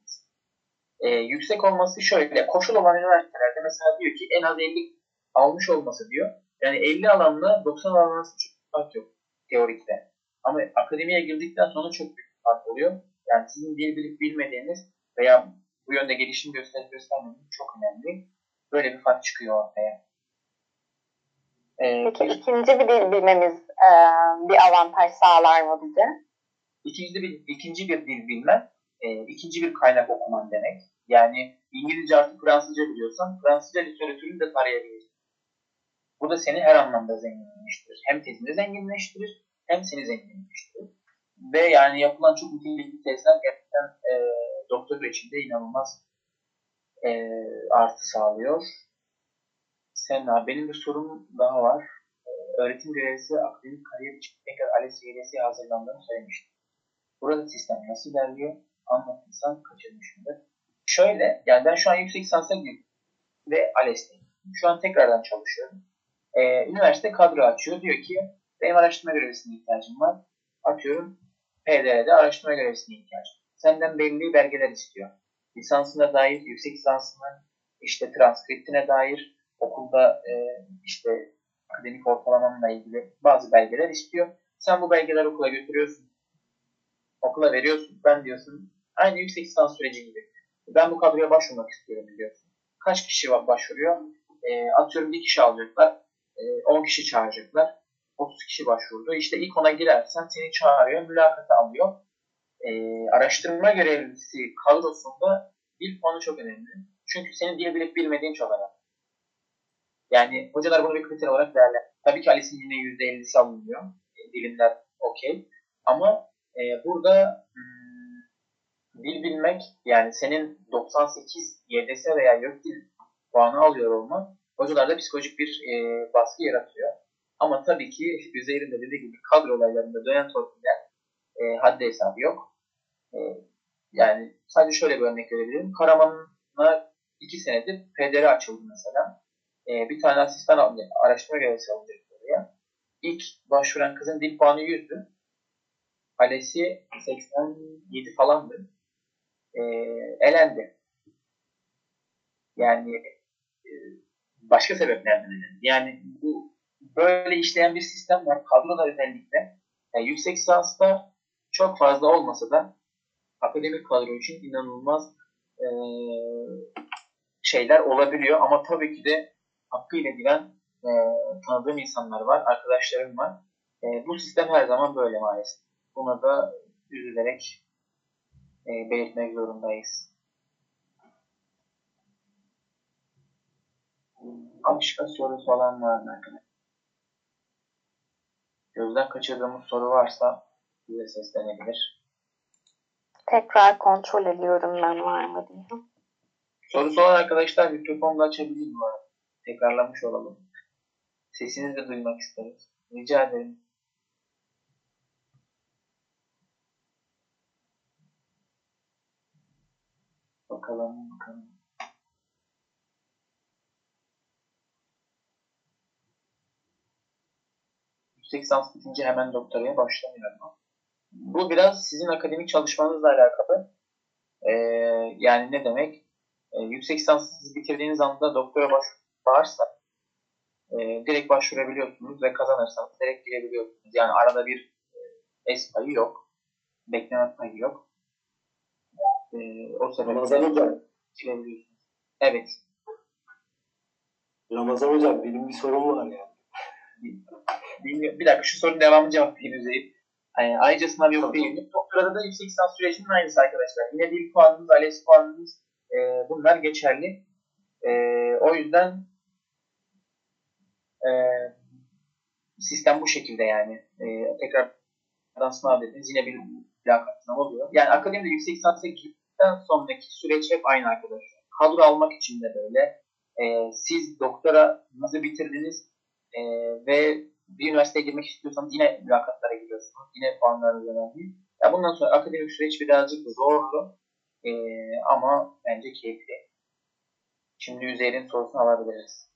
e, yüksek olması şöyle. Koşul olan üniversitelerde mesela diyor ki en az 50 almış olması diyor. Yani 50 alanla 90 alan arasında çok fark yok teorikte. Ama akademiye girdikten sonra çok büyük fark oluyor. Yani sizin dil bilip bilmediğiniz veya bu yönde gelişim gösterip göstermediğiniz çok önemli. Böyle bir fark çıkıyor ortaya. Ee, Peki ikinci bir dil bilmemiz e, bir avantaj sağlar mı bize? İkinci bir, ikinci bir dil bilmen, e, ikinci bir kaynak okuman demek. Yani İngilizce artık Fransızca biliyorsan Fransızca literatürünü de tarayabilirsin. Bu da seni her anlamda zenginleştirir. Hem tezini zenginleştirir hem seni zenginleştirir. Ve yani yapılan çok nitelikli tezler gerçekten e, doktor içinde inanılmaz e, artı sağlıyor. Senna, benim bir sorum daha var. E, öğretim görevlisi akademik kariyer için tekrar ALES YLS'ye hazırlandığını söylemiştim. Burada sistem nasıl ilerliyor? Anlatırsan kaçırmışımdır. Şöyle, yani ben şu an yüksek lisansa girdim ve ALES'teyim. Şu an tekrardan çalışıyorum. Ee, üniversite kadro açıyor. Diyor ki benim araştırma görevlisine ihtiyacım var. Atıyorum PDR'de araştırma görevlisine ihtiyacım var. Senden belli belgeler istiyor. Lisansına dair, yüksek lisansının işte transkriptine dair, okulda e, işte akademik ortalamanla ilgili bazı belgeler istiyor. Sen bu belgeleri okula götürüyorsun. Okula veriyorsun. Ben diyorsun aynı yüksek lisans süreci gibi. Ben bu kadroya başvurmak istiyorum diyorsun. Kaç kişi başvuruyor? E, atıyorum bir kişi alacaklar. E, 10 kişi çağıracaklar. 30 kişi başvurdu. İşte ilk ona girersen seni çağırıyor, mülakata alıyor. E, araştırma görevlisi kadrosunda dil puanı çok önemli. Çünkü senin dil bilip bilmediğin çok önemli. Yani hocalar bunu bir kriter olarak değerler. Tabii ki Alice'in yine %50'si alınıyor. E, dilimler okey. Ama e, burada hmm, dil bilmek yani senin 98 YDS veya YÖK dil puanı alıyor olman hocalarda psikolojik bir e, baskı yaratıyor. Ama tabii ki üzerinde dediği gibi kadro olaylarında dönen torpiller e, haddi hesabı yok. E, yani sadece şöyle bir örnek verebilirim. Karaman'a iki senedir PDR açıldı mesela. E, bir tane asistan alınacak, araştırma görevlisi alınacak oraya. İlk başvuran kızın dil puanı 100'dü. Alesi 87 falandı. E, elendi. Yani e, başka sebeplerden elendi. Yani bu böyle işleyen bir sistem var. Kadroda özellikle. Yani yüksek lisansta çok fazla olmasa da akademik kadro için inanılmaz e, şeyler olabiliyor. Ama tabii ki de hakkıyla bilen e, tanıdığım insanlar var, arkadaşlarım var. E, bu sistem her zaman böyle maalesef. Buna da üzülerek e, belirtmek zorundayız. Başka soru falan var mı arkadaşlar? Gözden kaçırdığımız soru varsa bize seslenebilir. Tekrar kontrol ediyorum ben var mı diye. Sorusu olan arkadaşlar mikrofonu da açabilir mi? Tekrarlamış olalım. Sesinizi de duymak isteriz. Rica ederim. Bakalım bakalım. Yüksek lisans bitince hemen doktoraya başlamıyorum. Bu biraz sizin akademik çalışmanızla alakalı. Ee, yani ne demek? Ee, yüksek lisansı bitirdiğiniz anda doktora baş varsa e, direkt başvurabiliyorsunuz ve kazanırsanız direkt girebiliyorsunuz. Yani arada bir e, es payı yok. Bekleme payı yok. E, o sebeple girebiliyorsunuz. Evet. Ramazan Hocam benim bir sorum var ya. Bilmiyorum. Bir dakika şu sorunun devamını cevaplayayım Üzeyir. Yani ayrıca sınav yok değil. Doktorada da yüksek lisans sürecinin aynısı arkadaşlar. Yine dil puanınız, ALES puanınız e, bunlar geçerli. E, o yüzden e, sistem bu şekilde yani. E, tekrardan sınav dediniz. Yine bir mülakat sınavı oluyor. Yani akademide yüksek lisansa girdikten sonraki süreç hep aynı arkadaşlar. Kadro almak için de böyle. E, siz doktoranızı bitirdiniz e, ve bir üniversiteye girmek istiyorsanız yine mülakatlara giriyorsunuz. Yine puanlarınız önemli. Ya bundan sonra akademik süreç birazcık zorlu e, ama bence keyifli. Şimdi Üzeyir'in sorusunu alabiliriz.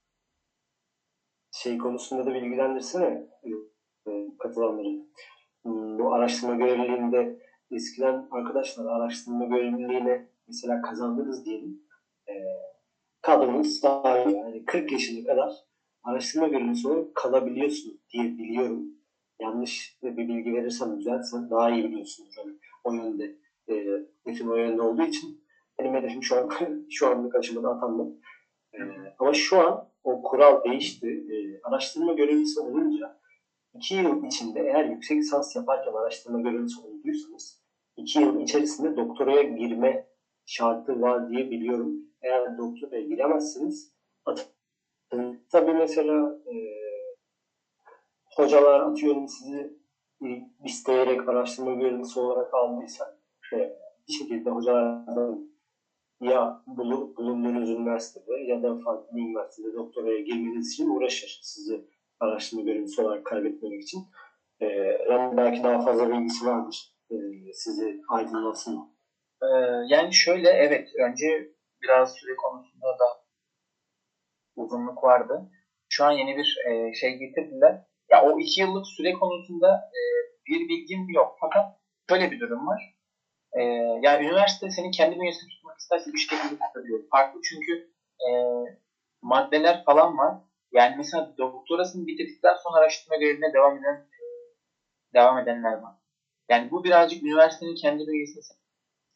Şey konusunda da bilgilendirsene e, katılanları. Hmm, Bu araştırma görevliliğinde eskiden arkadaşlar araştırma görevliliğine mesela kazandınız diyelim. E, kadronuz daha iyi. Yani 40 yaşına kadar araştırma görevlisi olarak kalabiliyorsunuz diye biliyorum. Yanlış bir bilgi verirsem düzeltsen daha iyi biliyorsunuz. Yani o yönde e, bütün o yönde olduğu için benim hedefim şu an şu anlık aşamada atanmak. E, ama şu an o kural değişti. E, araştırma görevlisi olunca iki yıl içinde eğer yüksek lisans yaparken araştırma görevlisi olduysanız iki yıl içerisinde doktoraya girme şartı var diye biliyorum. Eğer doktoraya giremezsiniz atın. Tabii mesela e, hocalar atıyorum sizi e, isteyerek araştırma görevlisi olarak aldıysa e, bir şekilde hocalardan ya bulunduğunuz üniversitede ya da farklı bir üniversitede doktoraya girmeniz için uğraşır sizi araştırma görevlisi olarak kaybetmemek için. E, yani belki daha fazla bilgisi vardır. E, sizi aydınlatsın. Ee, yani şöyle evet önce biraz süre konusunda da uzunluk vardı. Şu an yeni bir e, şey getirdiler. Ya o iki yıllık süre konusunda e, bir bilgim yok. Fakat şöyle bir durum var. E, yani üniversite senin kendi bünyesinde tutmak isterse bir şekilde tutabiliyor. Farklı çünkü e, maddeler falan var. Yani mesela doktorasını bitirdikten sonra araştırma görevine devam eden e, devam edenler var. Yani bu birazcık üniversitenin kendi bünyesinde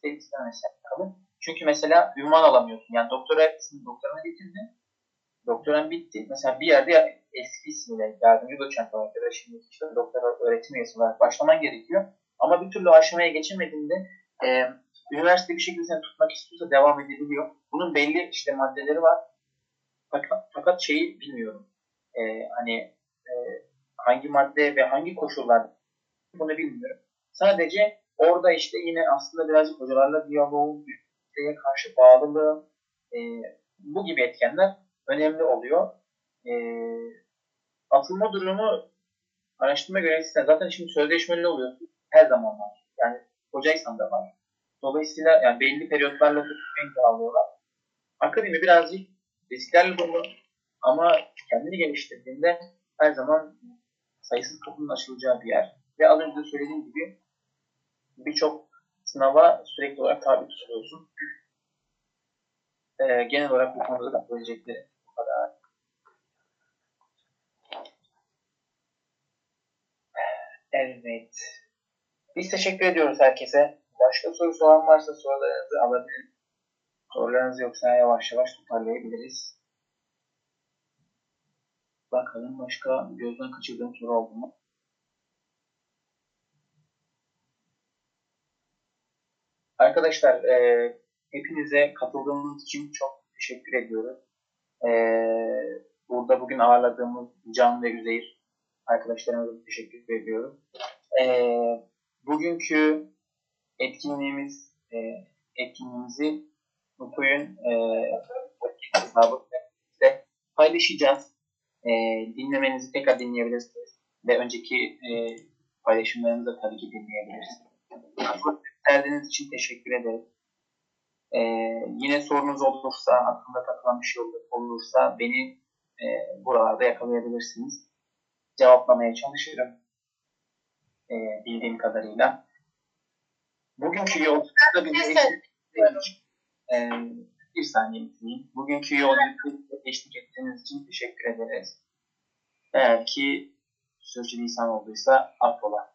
istemesi alakalı. Çünkü mesela ünvan alamıyorsun. Yani doktora doktorana bitirdin. Doktoran bitti. Mesela bir yerde eski ismiyle yardımcı doçent olarak ya da şimdi işte doktora öğretim üyesi olarak başlaman gerekiyor. Ama bir türlü aşamaya geçemediğinde e, üniversite bir şekilde seni tutmak istiyorsa devam edebiliyor. Bunun belli işte maddeleri var. Fakat, fakat şeyi bilmiyorum. E, hani e, hangi madde ve hangi koşullar bunu bilmiyorum. Sadece orada işte yine aslında birazcık hocalarla ülkeye karşı bağlılığı, e, bu gibi etkenler önemli oluyor. E, atılma durumu araştırma görevlisine zaten şimdi sözleşmeli oluyor. Her zaman var. Yani hocaysan da var. Dolayısıyla yani belli periyotlarla tutmayı imzalıyorlar. Akademi birazcık risklerle dolu ama kendini geliştirdiğinde her zaman sayısız kapının açılacağı bir yer. Ve az önce söylediğim gibi birçok sınava sürekli olarak tabi tutuluyorsun. Ee, genel olarak bu konuda da söyleyeceklerim bu kadar. Evet. Biz teşekkür ediyoruz herkese. Başka sorusu olan varsa sorularınızı alabilirim. Sorularınız yoksa yavaş yavaş toparlayabiliriz. Bakalım başka gözden kaçırdığım soru oldu mu? Arkadaşlar e, hepinize katıldığınız için çok teşekkür ediyoruz. E, burada bugün ağırladığımız Can ve Üzeyir arkadaşlarımıza teşekkür ediyorum. E, bugünkü etkinliğimiz e, etkinliğimizi Mutlu'nun e, hesabı paylaşacağız. E, dinlemenizi tekrar dinleyebilirsiniz. Ve önceki e, paylaşımlarımızı da tabii ki dinleyebilirsiniz. Verdiğiniz için teşekkür ederim. Ee, yine sorunuz olursa, aklında takılan bir şey olursa beni e, buralarda yakalayabilirsiniz. Cevaplamaya çalışırım. E, bildiğim kadarıyla. Bugünkü yolculukta bizi e, bir saniye bitireyim. Bugünkü yolculukta eşlik ettiğiniz için teşekkür ederiz. Eğer ki sürçülisan olduysa affola.